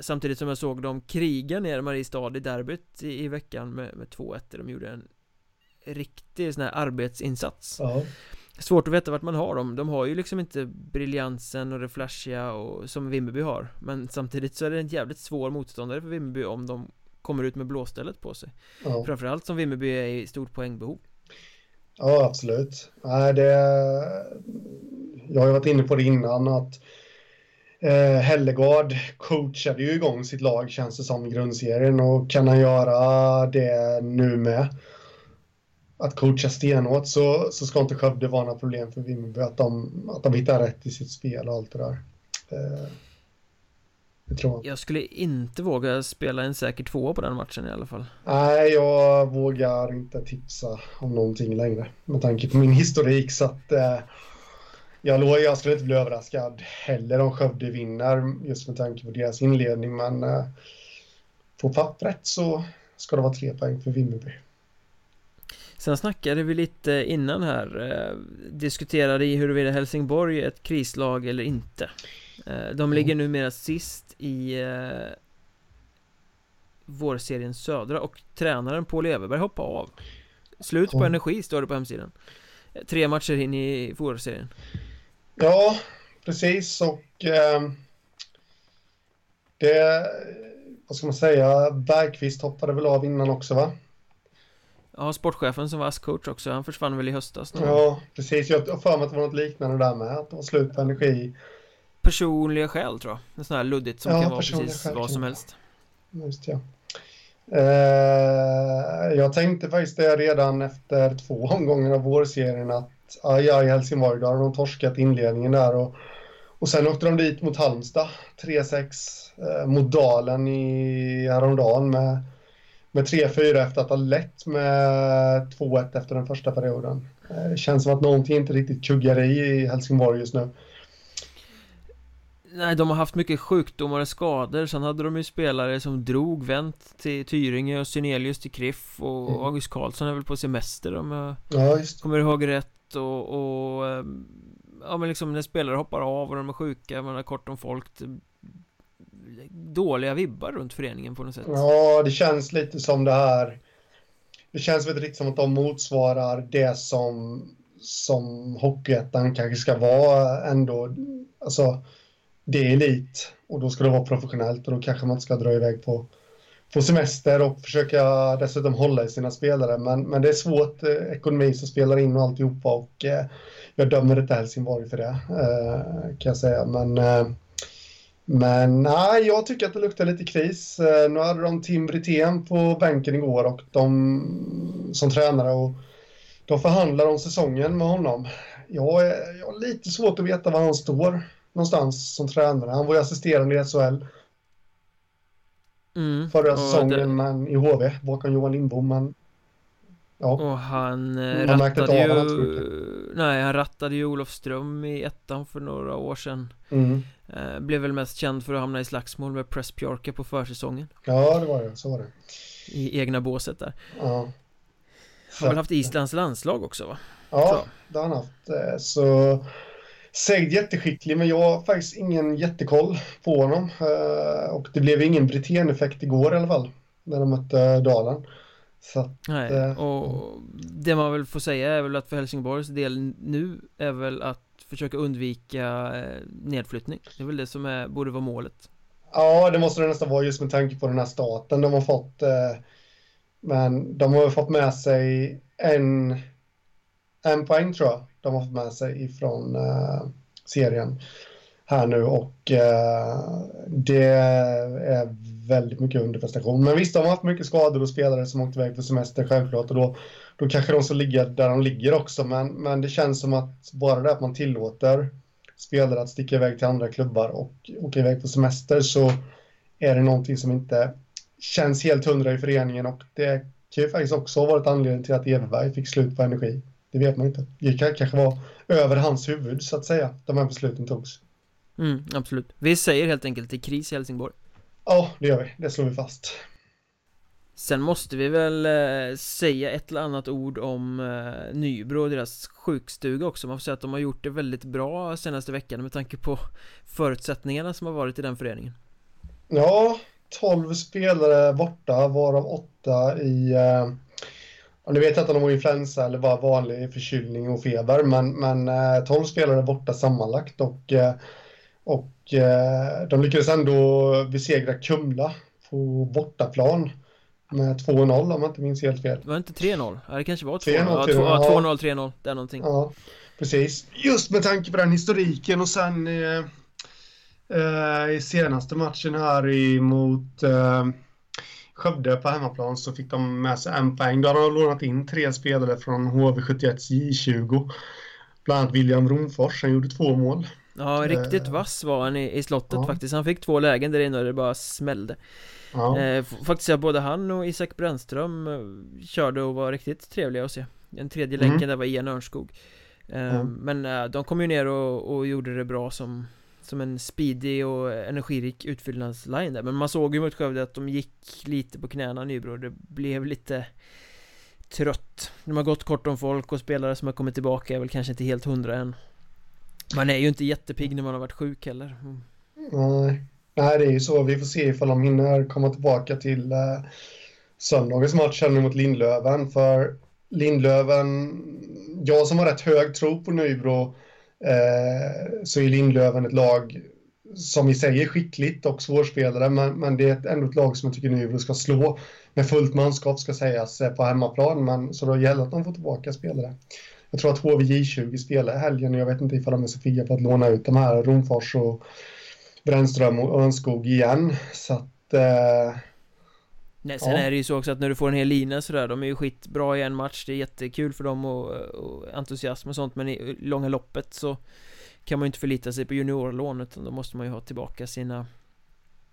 Samtidigt som jag såg dem kriga ner Mariestad i derbyt i, i veckan med, med 2-1 De gjorde en riktig sån här arbetsinsats uh Svårt att veta vart man har dem. De har ju liksom inte briljansen och det flashiga och, som Vimmerby har. Men samtidigt så är det en jävligt svår motståndare för Vimmerby om de kommer ut med blåstället på sig ja. Framförallt som Vimmerby är i stort poängbehov Ja, absolut. Nej, det... Jag har ju varit inne på det innan att eh, Hellegard coachade ju igång sitt lag känns det som i grundserien och kan han göra det nu med? att coacha stenhårt så, så ska inte Skövde vara några problem för Vimmerby att de, att de hittar rätt i sitt spel och allt det där. Eh, det tror jag. Jag skulle inte våga spela en säker tvåa på den matchen i alla fall. Nej, jag vågar inte tipsa om någonting längre med tanke på min historik så att eh, jag, lovar, jag skulle inte bli överraskad heller om Skövde vinner just med tanke på deras inledning men eh, på pappret så ska det vara tre poäng för Vimmerby. Sen snackade vi lite innan här eh, Diskuterade i huruvida Helsingborg är ett krislag eller inte. Eh, De ligger numera sist i eh, Vårserien Södra och tränaren Paul Everberg hoppar av. Slut på energi står det på hemsidan. Tre matcher in i vårserien. Ja, precis och eh, Det Vad ska man säga Bergqvist hoppade väl av innan också va? Ja, sportchefen som var ASS-coach också, han försvann väl i höstas nu. Ja, precis. Jag har för mig att det var något liknande där med, att det var slut på energi. Personliga skäl tror jag. En sån här luddigt som ja, kan vara precis vad som helst. Just ja. Eh, jag tänkte faktiskt det redan efter två omgångar av vårserien att aj, aj, Helsingborg, då har de torskat inledningen där och, och sen åkte de dit mot Halmstad, 3-6 eh, mot Dalen i häromdagen med med 3-4 efter att ha lett med 2-1 efter den första perioden. Eh, det känns som att någonting inte riktigt kuggar i i Helsingborg just nu. Nej, de har haft mycket sjukdomar och skador Sen hade de ju spelare som drog Vänt till Tyringe och Synelius till Kriff Och mm. August Karlsson är väl på semester om jag ja, kommer ihåg rätt och, och ehm, Ja men liksom när spelare hoppar av och de är sjuka Man har kort om folk dåliga vibbar runt föreningen på något sätt. Ja, det känns lite som det här. Det känns väl riktigt som att de motsvarar det som, som Hockeyettan kanske ska vara ändå. Alltså, det är elit och då ska det vara professionellt och då kanske man inte ska dra iväg på, på semester och försöka dessutom hålla i sina spelare. Men, men det är svårt, eh, ekonomi som spelar in och alltihopa och eh, jag dömer inte Helsingborg för det eh, kan jag säga. Men eh, men nej, jag tycker att det luktar lite kris. Eh, nu hade de Tim Brithén på bänken igår och de som tränare och de förhandlar om säsongen med honom. Jag, är, jag har lite svårt att veta var han står någonstans som tränare. Han var ju assisterande i SHL mm, förra säsongen det... men i HV bakom Johan Lindbom. Men Ja. Och han eh, rattade ju Nej, han rattade ju Olofström i ettan för några år sedan. Mm. eh, Blev väl mest känd för att hamna i slagsmål med Press Pjorka på försäsongen. Ja, det var det, så var det. I egna båset där. Ja. Har väl haft Islands landslag också va? Ja, det har han haft. Eh, Så Sägd jätteskicklig, men jag har faktiskt ingen jättekoll på honom. Och det blev ingen Brithén-effekt igår i alla fall När de mötte Dalen så att, Nej, eh, och det man väl får säga är väl att för Helsingborgs del nu är väl att försöka undvika eh, nedflyttning. Det är väl det som är, borde vara målet. Ja, det måste det nästan vara just med tanke på den här staten de har fått. Eh, men de har fått med sig en, en poäng tror jag de har fått med sig ifrån serien här nu och det är väldigt mycket underprestation. Men visst, de har haft mycket skador och spelare som åkt iväg på semester självklart och då, då kanske de ska ligga där de ligger också. Men, men det känns som att bara det att man tillåter spelare att sticka iväg till andra klubbar och åka iväg på semester så är det någonting som inte känns helt hundra i föreningen och det kan ju faktiskt också ha varit anledningen till att Everberg fick slut på energi. Det vet man inte. Det kanske var över hans huvud så att säga, de här besluten togs. Mm, absolut. Vi säger helt enkelt till kris i Helsingborg. Ja, det gör vi. Det slår vi fast. Sen måste vi väl eh, säga ett eller annat ord om eh, Nybro och deras sjukstuga också Man får säga att de har gjort det väldigt bra senaste veckan med tanke på förutsättningarna som har varit i den föreningen Ja, 12 spelare borta varav 8 i eh, nu vet jag inte om de har influensa eller bara vanlig förkylning och feber men, men eh, 12 spelare borta sammanlagt och, eh, och eh, de lyckades ändå besegra Kumla på bortaplan med 2-0 om man inte minns helt fel. Var det inte 3-0? Ja, det kanske var 2-0. Ja, 2-0, 3-0, där någonting. Ja, precis. Just med tanke på den historiken och sen eh, eh, i senaste matchen här emot eh, Skövde på hemmaplan så fick de med sig en poäng. Då har de lånat in tre spelare från HV71 J20. Bland annat William Romfors, han gjorde två mål. Ja, riktigt eh, vass var han i, i slottet ja. faktiskt. Han fick två lägen där inne och det bara smällde. Ja. Eh, faktiskt ja, både han och Isak Brännström eh, körde och var riktigt trevliga att se. Den tredje mm. länken där var Ian Örnskog. Eh, mm. Men eh, de kom ju ner och, och gjorde det bra som som en speedy och energirik utfyllnadsline där Men man såg ju mot Skövde att de gick lite på knäna Nybro Det blev lite trött De har gått kort om folk och spelare som har kommit tillbaka är väl kanske inte helt hundra än man är ju inte jättepigg när man har varit sjuk heller mm. Nej Nej, det är ju så. Vi får se ifall de hinner komma tillbaka till eh, söndagens match här nu mot Lindlöven. För Lindlöven, jag som har rätt hög tro på Nybro, eh, så är Lindlöven ett lag som i sig är skickligt och svårspelare, men, men det är ändå ett lag som jag tycker Nybro ska slå med fullt manskap ska sägas eh, på hemmaplan, men så då gäller att de får tillbaka spelare. Jag tror att HVJ20 spelar helgen och jag vet inte ifall de är så pigga på att låna ut de här Romfors och Brännström och Örnskog igen. Så att... Eh, Nej, sen ja. är det ju så också att när du får en hel lina sådär, de är ju skitbra i en match, det är jättekul för dem och, och entusiasm och sånt, men i långa loppet så kan man ju inte förlita sig på juniorlån, utan då måste man ju ha tillbaka sina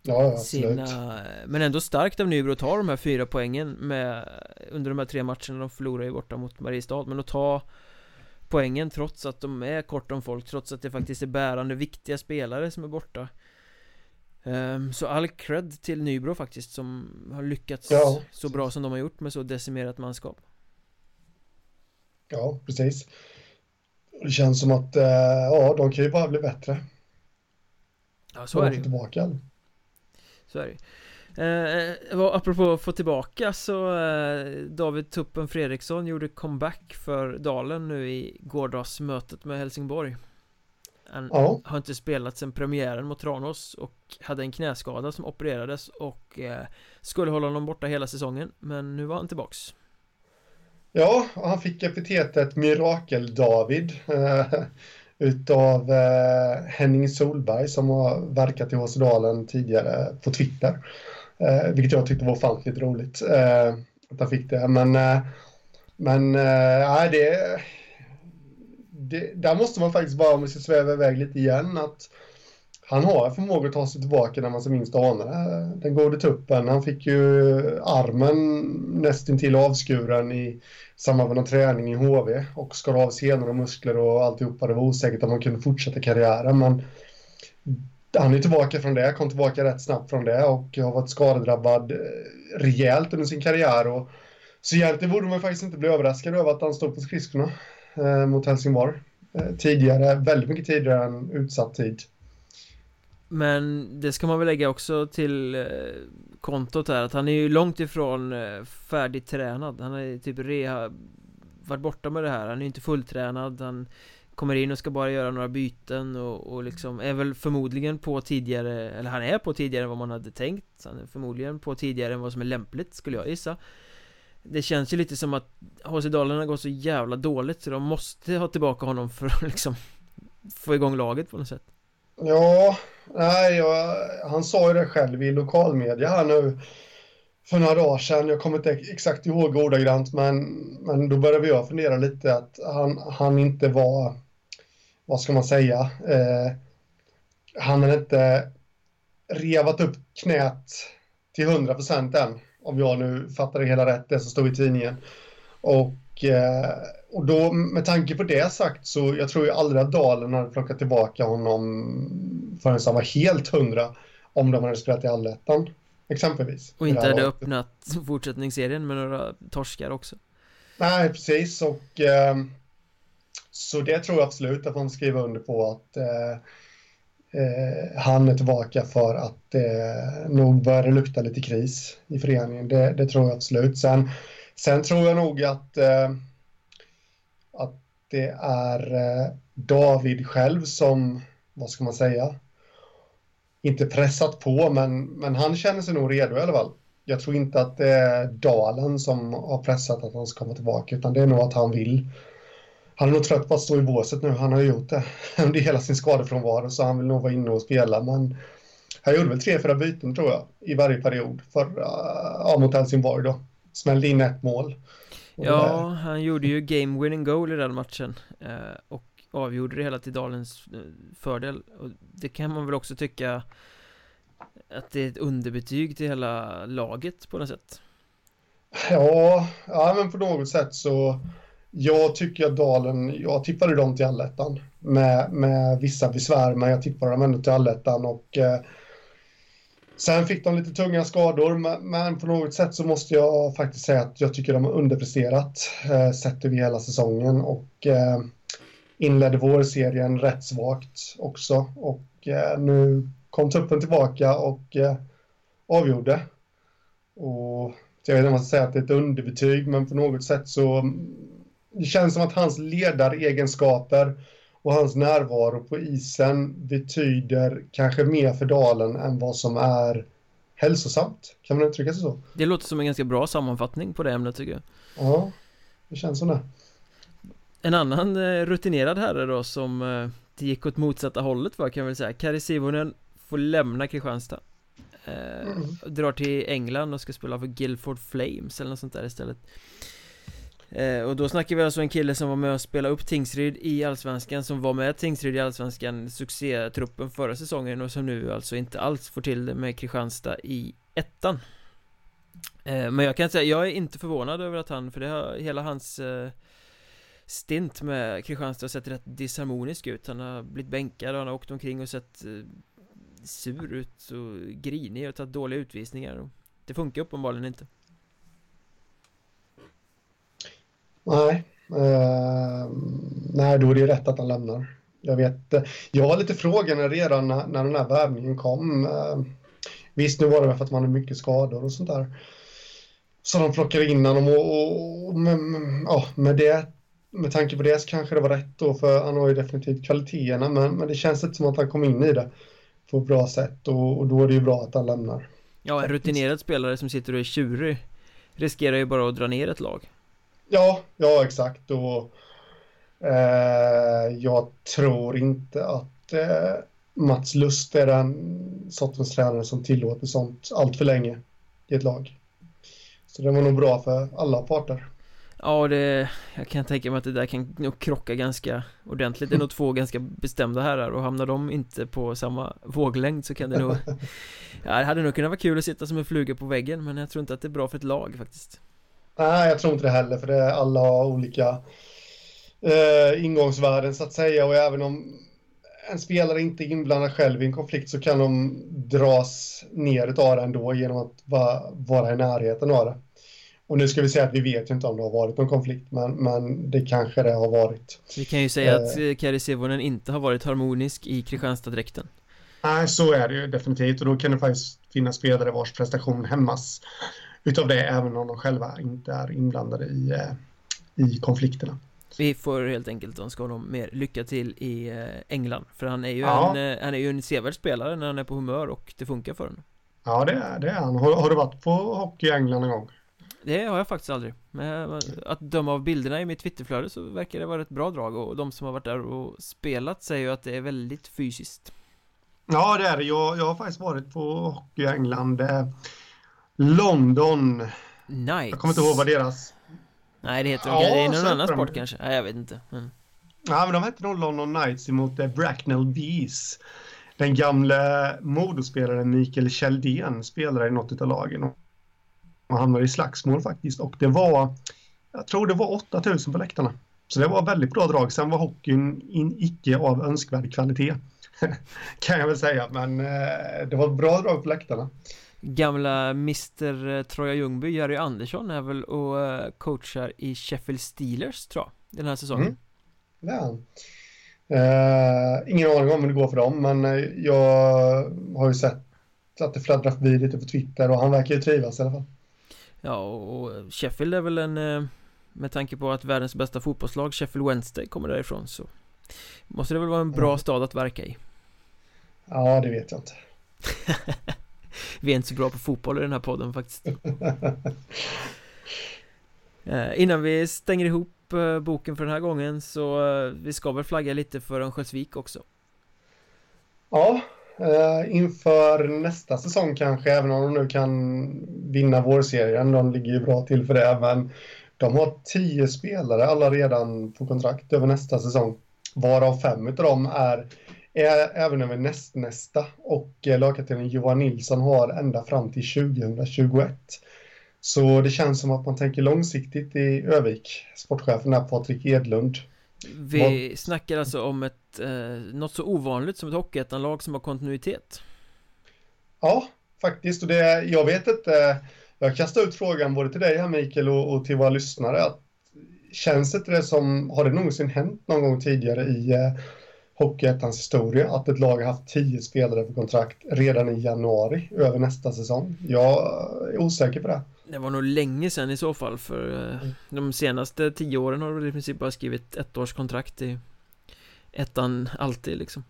Ja, sina, men ändå starkt av Nybro att ta de här fyra poängen med, under de här tre matcherna de förlorar ju borta mot Mariestad Men att ta poängen trots att de är kort om folk Trots att det faktiskt är bärande viktiga spelare som är borta. Um, Så all cred till Nybro faktiskt som har lyckats ja. så bra som de har gjort med så decimerat manskap. Ja, precis. Det känns som att, uh, ja, de kan ju bara bli bättre. Ja, så är det ju. tillbaka. Så är det Eh, apropå att få tillbaka så eh, David Tuppen Fredriksson gjorde comeback för Dalen nu i gårdagsmötet med Helsingborg Han ja. har inte spelat sedan premiären mot Tranås och hade en knäskada som opererades och eh, skulle hålla honom borta hela säsongen men nu var han tillbaks Ja, han fick epitetet Mirakel-David eh, utav eh, Henning Solberg som har verkat i HC Dalen tidigare på Twitter. Eh, vilket jag tyckte var ofantligt roligt. Eh, att han fick det. Men, eh, men eh, det, det, där måste man faktiskt bara, om vi ska sväva iväg lite igen, att han har förmåga att ta sig tillbaka när man som minst anar det. Den gode tuppen, han fick ju armen nästintill avskuren i samband med någon träning i HV och skar av senor och muskler och alltihopa. Det var osäkert om han kunde fortsätta karriären, men han är tillbaka från det, kom tillbaka rätt snabbt från det och har varit skadedrabbad eh, rejält under sin karriär. Och, så egentligen borde man faktiskt inte bli överraskad över att han stod på skridskorna eh, mot Helsingborg. Eh, tidigare, väldigt mycket tidigare än utsatt tid. Men det ska man väl lägga också till eh, kontot här att han är ju långt ifrån eh, färdigtränad Han är typ rehab varit borta med det här, han är ju inte fulltränad Han Kommer in och ska bara göra några byten och, och liksom är väl förmodligen på tidigare Eller han är på tidigare än vad man hade tänkt. Han är förmodligen på tidigare än vad som är lämpligt skulle jag gissa. Det känns ju lite som att HC Dalarna går så jävla dåligt så de måste ha tillbaka honom för att liksom Få igång laget på något sätt. Ja, nej, jag, han sa ju det själv i lokalmedia här nu för några dagar sedan. Jag kommer inte exakt ihåg ordagrant, men, men då började jag fundera lite att han, han inte var vad ska man säga, eh, han är inte revat upp knät till 100% än. Om jag nu fattar det hela rätt, det som stod i tidningen. Och, eh, och då med tanke på det sagt så jag tror ju aldrig att Dalen hade plockat tillbaka honom förrän han var helt hundra om de hade spelat i allettan. Exempelvis. Och inte hade öppnat fortsättningsserien med några torskar också. Nej, precis. Och eh, så det tror jag absolut att man skriver under på att eh, eh, han är tillbaka för att eh, nog börjar det lukta lite kris i föreningen. Det, det, tror jag absolut. Sen, sen tror jag nog att, eh, att det är eh, David själv som, vad ska man säga, inte pressat på, men, men han känner sig nog redo i alla fall. Jag tror inte att det är Dalen som har pressat att han ska komma tillbaka, utan det är nog att han vill. Han är nog trött på att stå i båset nu. Han har gjort det under hela sin skadefrånvåro, så han vill nog vara inne och spela. Men han gjorde väl tre, fyra byten tror jag i varje period för, ja, mot Helsingborg då. Smällde in ett mål. Ja, han gjorde ju game winning goal i den matchen. Eh, och avgjorde det hela till Dalens eh, fördel. Och det kan man väl också tycka att det är ett underbetyg till hela laget på något sätt. Ja, ja men på något sätt så jag tycker att Dalen, jag tippade dem till allettan med, med vissa besvär, men jag tippade dem ändå till allettan och eh, sen fick de lite tunga skador, men, men, på något sätt så måste jag faktiskt säga att jag tycker de har underpresterat eh, sett över hela säsongen och eh, inledde vårserien rätt svagt också och eh, nu kom tuppen tillbaka och eh, avgjorde. Och jag vet inte om man ska säga att det är ett underbetyg, men på något sätt så det känns som att hans ledaregenskaper och hans närvaro på isen betyder kanske mer för Dalen än vad som är hälsosamt. Kan man uttrycka sig så? Det låter som en ganska bra sammanfattning på det ämnet tycker jag. Ja, det känns som det. En annan eh, rutinerad herre då som eh, det gick åt motsatta hållet var kan jag väl säga Kari Sivonen får lämna Kristianstad eh, mm. Drar till England och ska spela för Guildford Flames eller något sånt där istället eh, Och då snackar vi alltså en kille som var med och spelade upp Tingsryd i Allsvenskan Som var med Tingsryd i Allsvenskan Succétruppen förra säsongen och som nu alltså inte alls får till det med Kristianstad i ettan. Eh, Men jag kan säga, jag är inte förvånad över att han, för det har hela hans eh, stint med Kristianstad har sett rätt disharmonisk ut. Han har blivit bänkad och han har åkt omkring och sett eh, sur ut och grinig och tagit dåliga utvisningar Det funkar uppenbarligen inte. Nej uh, Nej, då är det rätt att han lämnar Jag vet eh, Jag var lite frågande redan när, när den här värvningen kom uh, Visst, nu var det för att man har mycket skador och sånt där Så de plockade in honom och, och, och med, ja, med det med tanke på det så kanske det var rätt då, för han har ju definitivt kvaliteterna, men, men det känns inte som att han kom in i det på ett bra sätt och, och då är det ju bra att han lämnar. Ja, en rutinerad spelare som sitter och är tjurig riskerar ju bara att dra ner ett lag. Ja, ja exakt och eh, jag tror inte att eh, Mats Lust är den sortens tränare som tillåter sånt allt för länge i ett lag. Så det var nog bra för alla parter. Ja, det, jag kan tänka mig att det där kan nog krocka ganska ordentligt Det är nog två ganska bestämda herrar och hamnar de inte på samma våglängd så kan det nog Ja, det hade nog kunnat vara kul att sitta som en fluga på väggen men jag tror inte att det är bra för ett lag faktiskt Nej, jag tror inte det heller för det är alla har olika eh, ingångsvärden så att säga och även om en spelare inte är inblandad själv i en konflikt så kan de dras ner av det ändå genom att vara, vara i närheten av det. Och nu ska vi säga att vi vet ju inte om det har varit någon konflikt, men, men det kanske det har varit. Vi kan ju säga eh, att Kari Sivonen inte har varit harmonisk i Kristianstad-dräkten. Nej, så är det ju definitivt och då kan det faktiskt finnas spelare vars prestation hämmas utav det, även om de själva inte är inblandade i, eh, i konflikterna. Vi får helt enkelt önska honom mer lycka till i eh, England För han är ju ja. en, han är ju en sevärd spelare när han är på humör och det funkar för honom Ja det är, det är han. Har, har du varit på hockey i England en gång? Det har jag faktiskt aldrig Men att döma av bilderna i mitt Twitterflöde så verkar det vara ett bra drag Och de som har varit där och spelat säger ju att det är väldigt fysiskt Ja det är det, jag, jag har faktiskt varit på hockey i England eh, London Nice Jag kommer inte ihåg vad deras Nej det heter ja, det, är någon annan sport de... kanske? Nej jag vet inte men... Ja men de hette nog London Knights emot eh, Bracknell Bees den gamle Modospelaren Mikael Kjeldén spelade i något av lagen och hamnade i slagsmål faktiskt och det var, jag tror det var 8000 på läktarna. Så det var väldigt bra drag. Sen var hockeyn in, icke av önskvärd kvalitet. kan jag väl säga, men eh, det var bra drag på läktarna. Gamla Mr eh, Troja Ljungby, Jerry Andersson är väl och eh, coachar i Sheffield Steelers tror jag, den här säsongen. Mm. Ja. Uh, ingen aning om hur det går för dem, men jag har ju sett att det fladdrar förbi lite på Twitter och han verkar ju trivas i alla fall. Ja, och Sheffield är väl en med tanke på att världens bästa fotbollslag Sheffield Wednesday kommer därifrån så Måste det väl vara en bra stad att verka i Ja, det vet jag inte Vi är inte så bra på fotboll i den här podden faktiskt eh, Innan vi stänger ihop eh, boken för den här gången så eh, vi ska väl flagga lite för Örnsköldsvik också Ja, inför nästa säsong kanske, även om de nu kan vinna vårserien. De ligger ju bra till för det, men de har tio spelare alla redan på kontrakt över nästa säsong. Varav fem av dem är, är även över nästnästa. Och eh, lagkaptenen Johan Nilsson har ända fram till 2021. Så det känns som att man tänker långsiktigt i Övik. Sportchefen är Patrik Edlund. Vi Vad... snackar alltså om ett, eh, något så ovanligt som ett hockeyettanlag som har kontinuitet. Ja, faktiskt. Och det, jag vet inte jag kastar ut frågan både till dig här Mikael och, och till våra lyssnare. Att, känns det det som, har det någonsin hänt någon gång tidigare i eh, Hockeyettans historia att ett lag har haft tio spelare på kontrakt redan i januari över nästa säsong? Jag är osäker på det. Det var nog länge sedan i så fall för eh, de senaste tio åren har du i princip bara skrivit ett års kontrakt i ettan alltid liksom.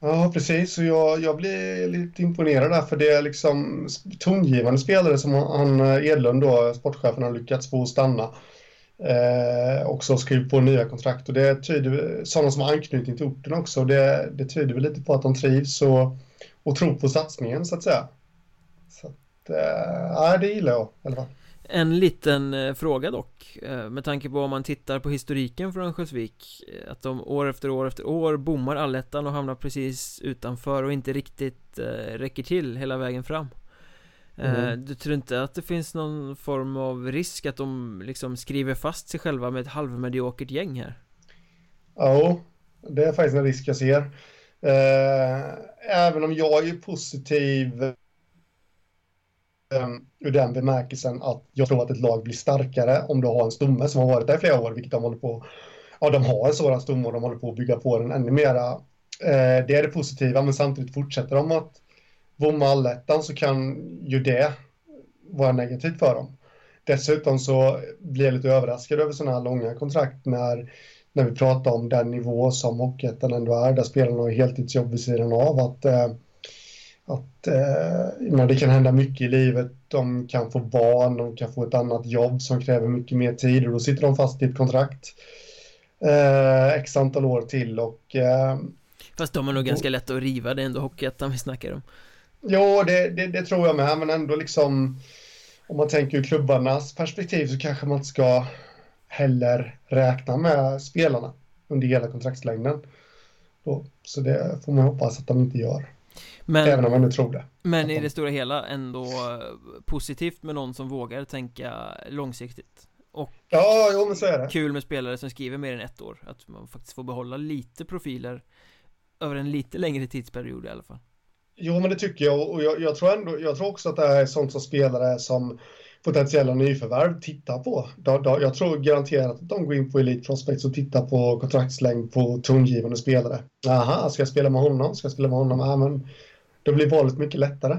Ja, precis. Och jag, jag blir lite imponerad där, för det är liksom tongivande spelare som han, Edlund, då, sportchefen, har lyckats få stanna. Eh, också skrivit på nya kontrakt och det tyder, sådana som har anknytning till orten också, det, det tyder väl lite på att de trivs och, och tror på satsningen så att säga. Så att, eh, det gillar jag i alla fall. En liten eh, fråga dock eh, Med tanke på om man tittar på historiken från Örnsköldsvik eh, Att de år efter år efter år bommar allettan och hamnar precis utanför och inte riktigt räcker till hela vägen fram mm. Du tror inte att det finns någon form av risk att de liksom skriver fast sig själva med ett halvmediokert gäng här? Ja, det är faktiskt en risk jag ser Även om jag är positiv um, ur den bemärkelsen att jag tror att ett lag blir starkare om du har en stomme som har varit där i flera år, vilket de håller på Ja, de har en sådan stomme och de håller på att bygga på den ännu mera. Eh, det är det positiva, men samtidigt fortsätter de att bomma allettan så kan ju det vara negativt för dem. Dessutom så blir jag lite överraskad över sådana här långa kontrakt när, när vi pratar om den nivå som Hockeyettan ändå är, där spelarna har heltidsjobb vid sidan av. Att, eh, att eh, det kan hända mycket i livet. De kan få barn, de kan få ett annat jobb som kräver mycket mer tid och då sitter de fast i ett kontrakt eh, x antal år till och eh, Fast de är nog ganska lätt att riva, det är ändå Hockeyettan vi snackar om Jo, det, det, det, tror jag med, men ändå liksom om man tänker ur klubbarnas perspektiv så kanske man inte ska heller räkna med spelarna under hela kontraktslängden. Så det får man hoppas att de inte gör. Men, Även om man nu tror det. Men i det stora hela ändå positivt med någon som vågar tänka långsiktigt. Och Ja, jo men så är det. Kul med spelare som skriver mer än ett år. Att man faktiskt får behålla lite profiler Över en lite längre tidsperiod i alla fall Jo men det tycker jag och jag, jag tror ändå Jag tror också att det är sånt som spelare som potentiella nyförvärv tittar på. Jag tror garanterat att de går in på Elite Prospects och tittar på kontraktslängd på tongivande spelare. Aha, ska jag spela med honom? Ska jag spela med honom? Ja, men det blir valet mycket lättare.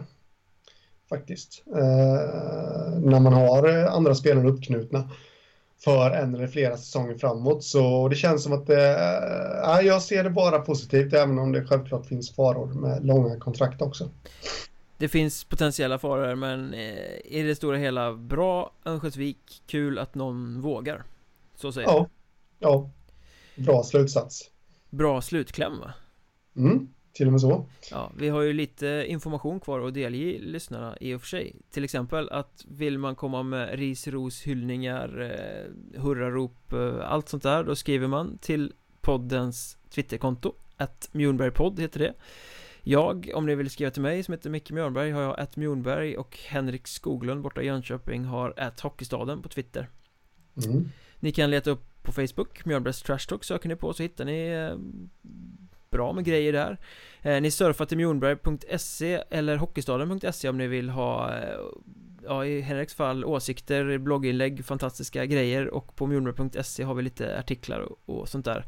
Faktiskt. Eh, när man har andra spelare uppknutna för en eller flera säsonger framåt. Så det känns som att det, eh, jag ser det bara positivt även om det självklart finns faror med långa kontrakt också. Det finns potentiella faror men eh, i det stora hela bra Örnsköldsvik, kul att någon vågar. Så säger ja. Ja, bra slutsats. Bra slutkläm va? Mm till och med så. Ja, vi har ju lite information kvar att delge lyssnarna i och för sig. Till exempel att vill man komma med ris, ros, hyllningar, eh, hurrarop, eh, allt sånt där Då skriver man till poddens Twitterkonto Att Mjornbergpodd heter det. Jag, om ni vill skriva till mig som heter Micke Mjörnberg har jag att Mjornberg och Henrik Skoglund borta i Jönköping har att Hockeystaden på Twitter. Mm. Ni kan leta upp på Facebook, Mjölnbergs Trash Talk söker ni på så hittar ni eh, bra med grejer där. Eh, Ni surfar till mjornberg.se eller hockeystaden.se om ni vill ha eh, Ja, i Henriks fall åsikter, blogginlägg, fantastiska grejer och på mjornberg.se har vi lite artiklar och, och sånt där.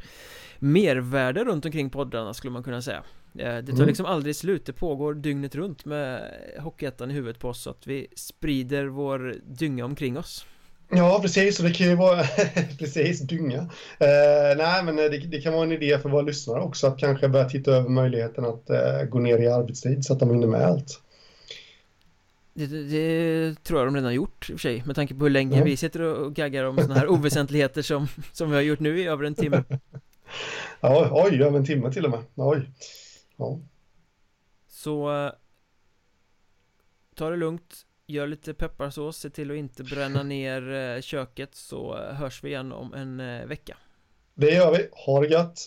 Mervärde runt omkring poddarna skulle man kunna säga. Eh, Det tar Mm. liksom aldrig slut, det pågår dygnet runt med Hockeyettan i huvudet på oss så att vi sprider vår dynga omkring oss Ja, precis. Och det kan ju vara precis dynga. Eh, nej, men det, det kan vara en idé för våra lyssnare också att kanske börja titta över möjligheten att eh, gå ner i arbetstid så att de hinner med allt. Det, det, tror jag de redan gjort i och för sig Med tanke på hur länge Mm. vi sitter och gaggar om såna här oväsentligheter som, som vi har gjort nu i över en timme Ja, oj, över en timme till och med. Oj. Ja. Så eh, Ta det lugnt Gör lite pepparsås, se till att inte bränna ner eh, köket så eh, hörs vi igen om en eh, vecka Det gör vi. Ha det gött.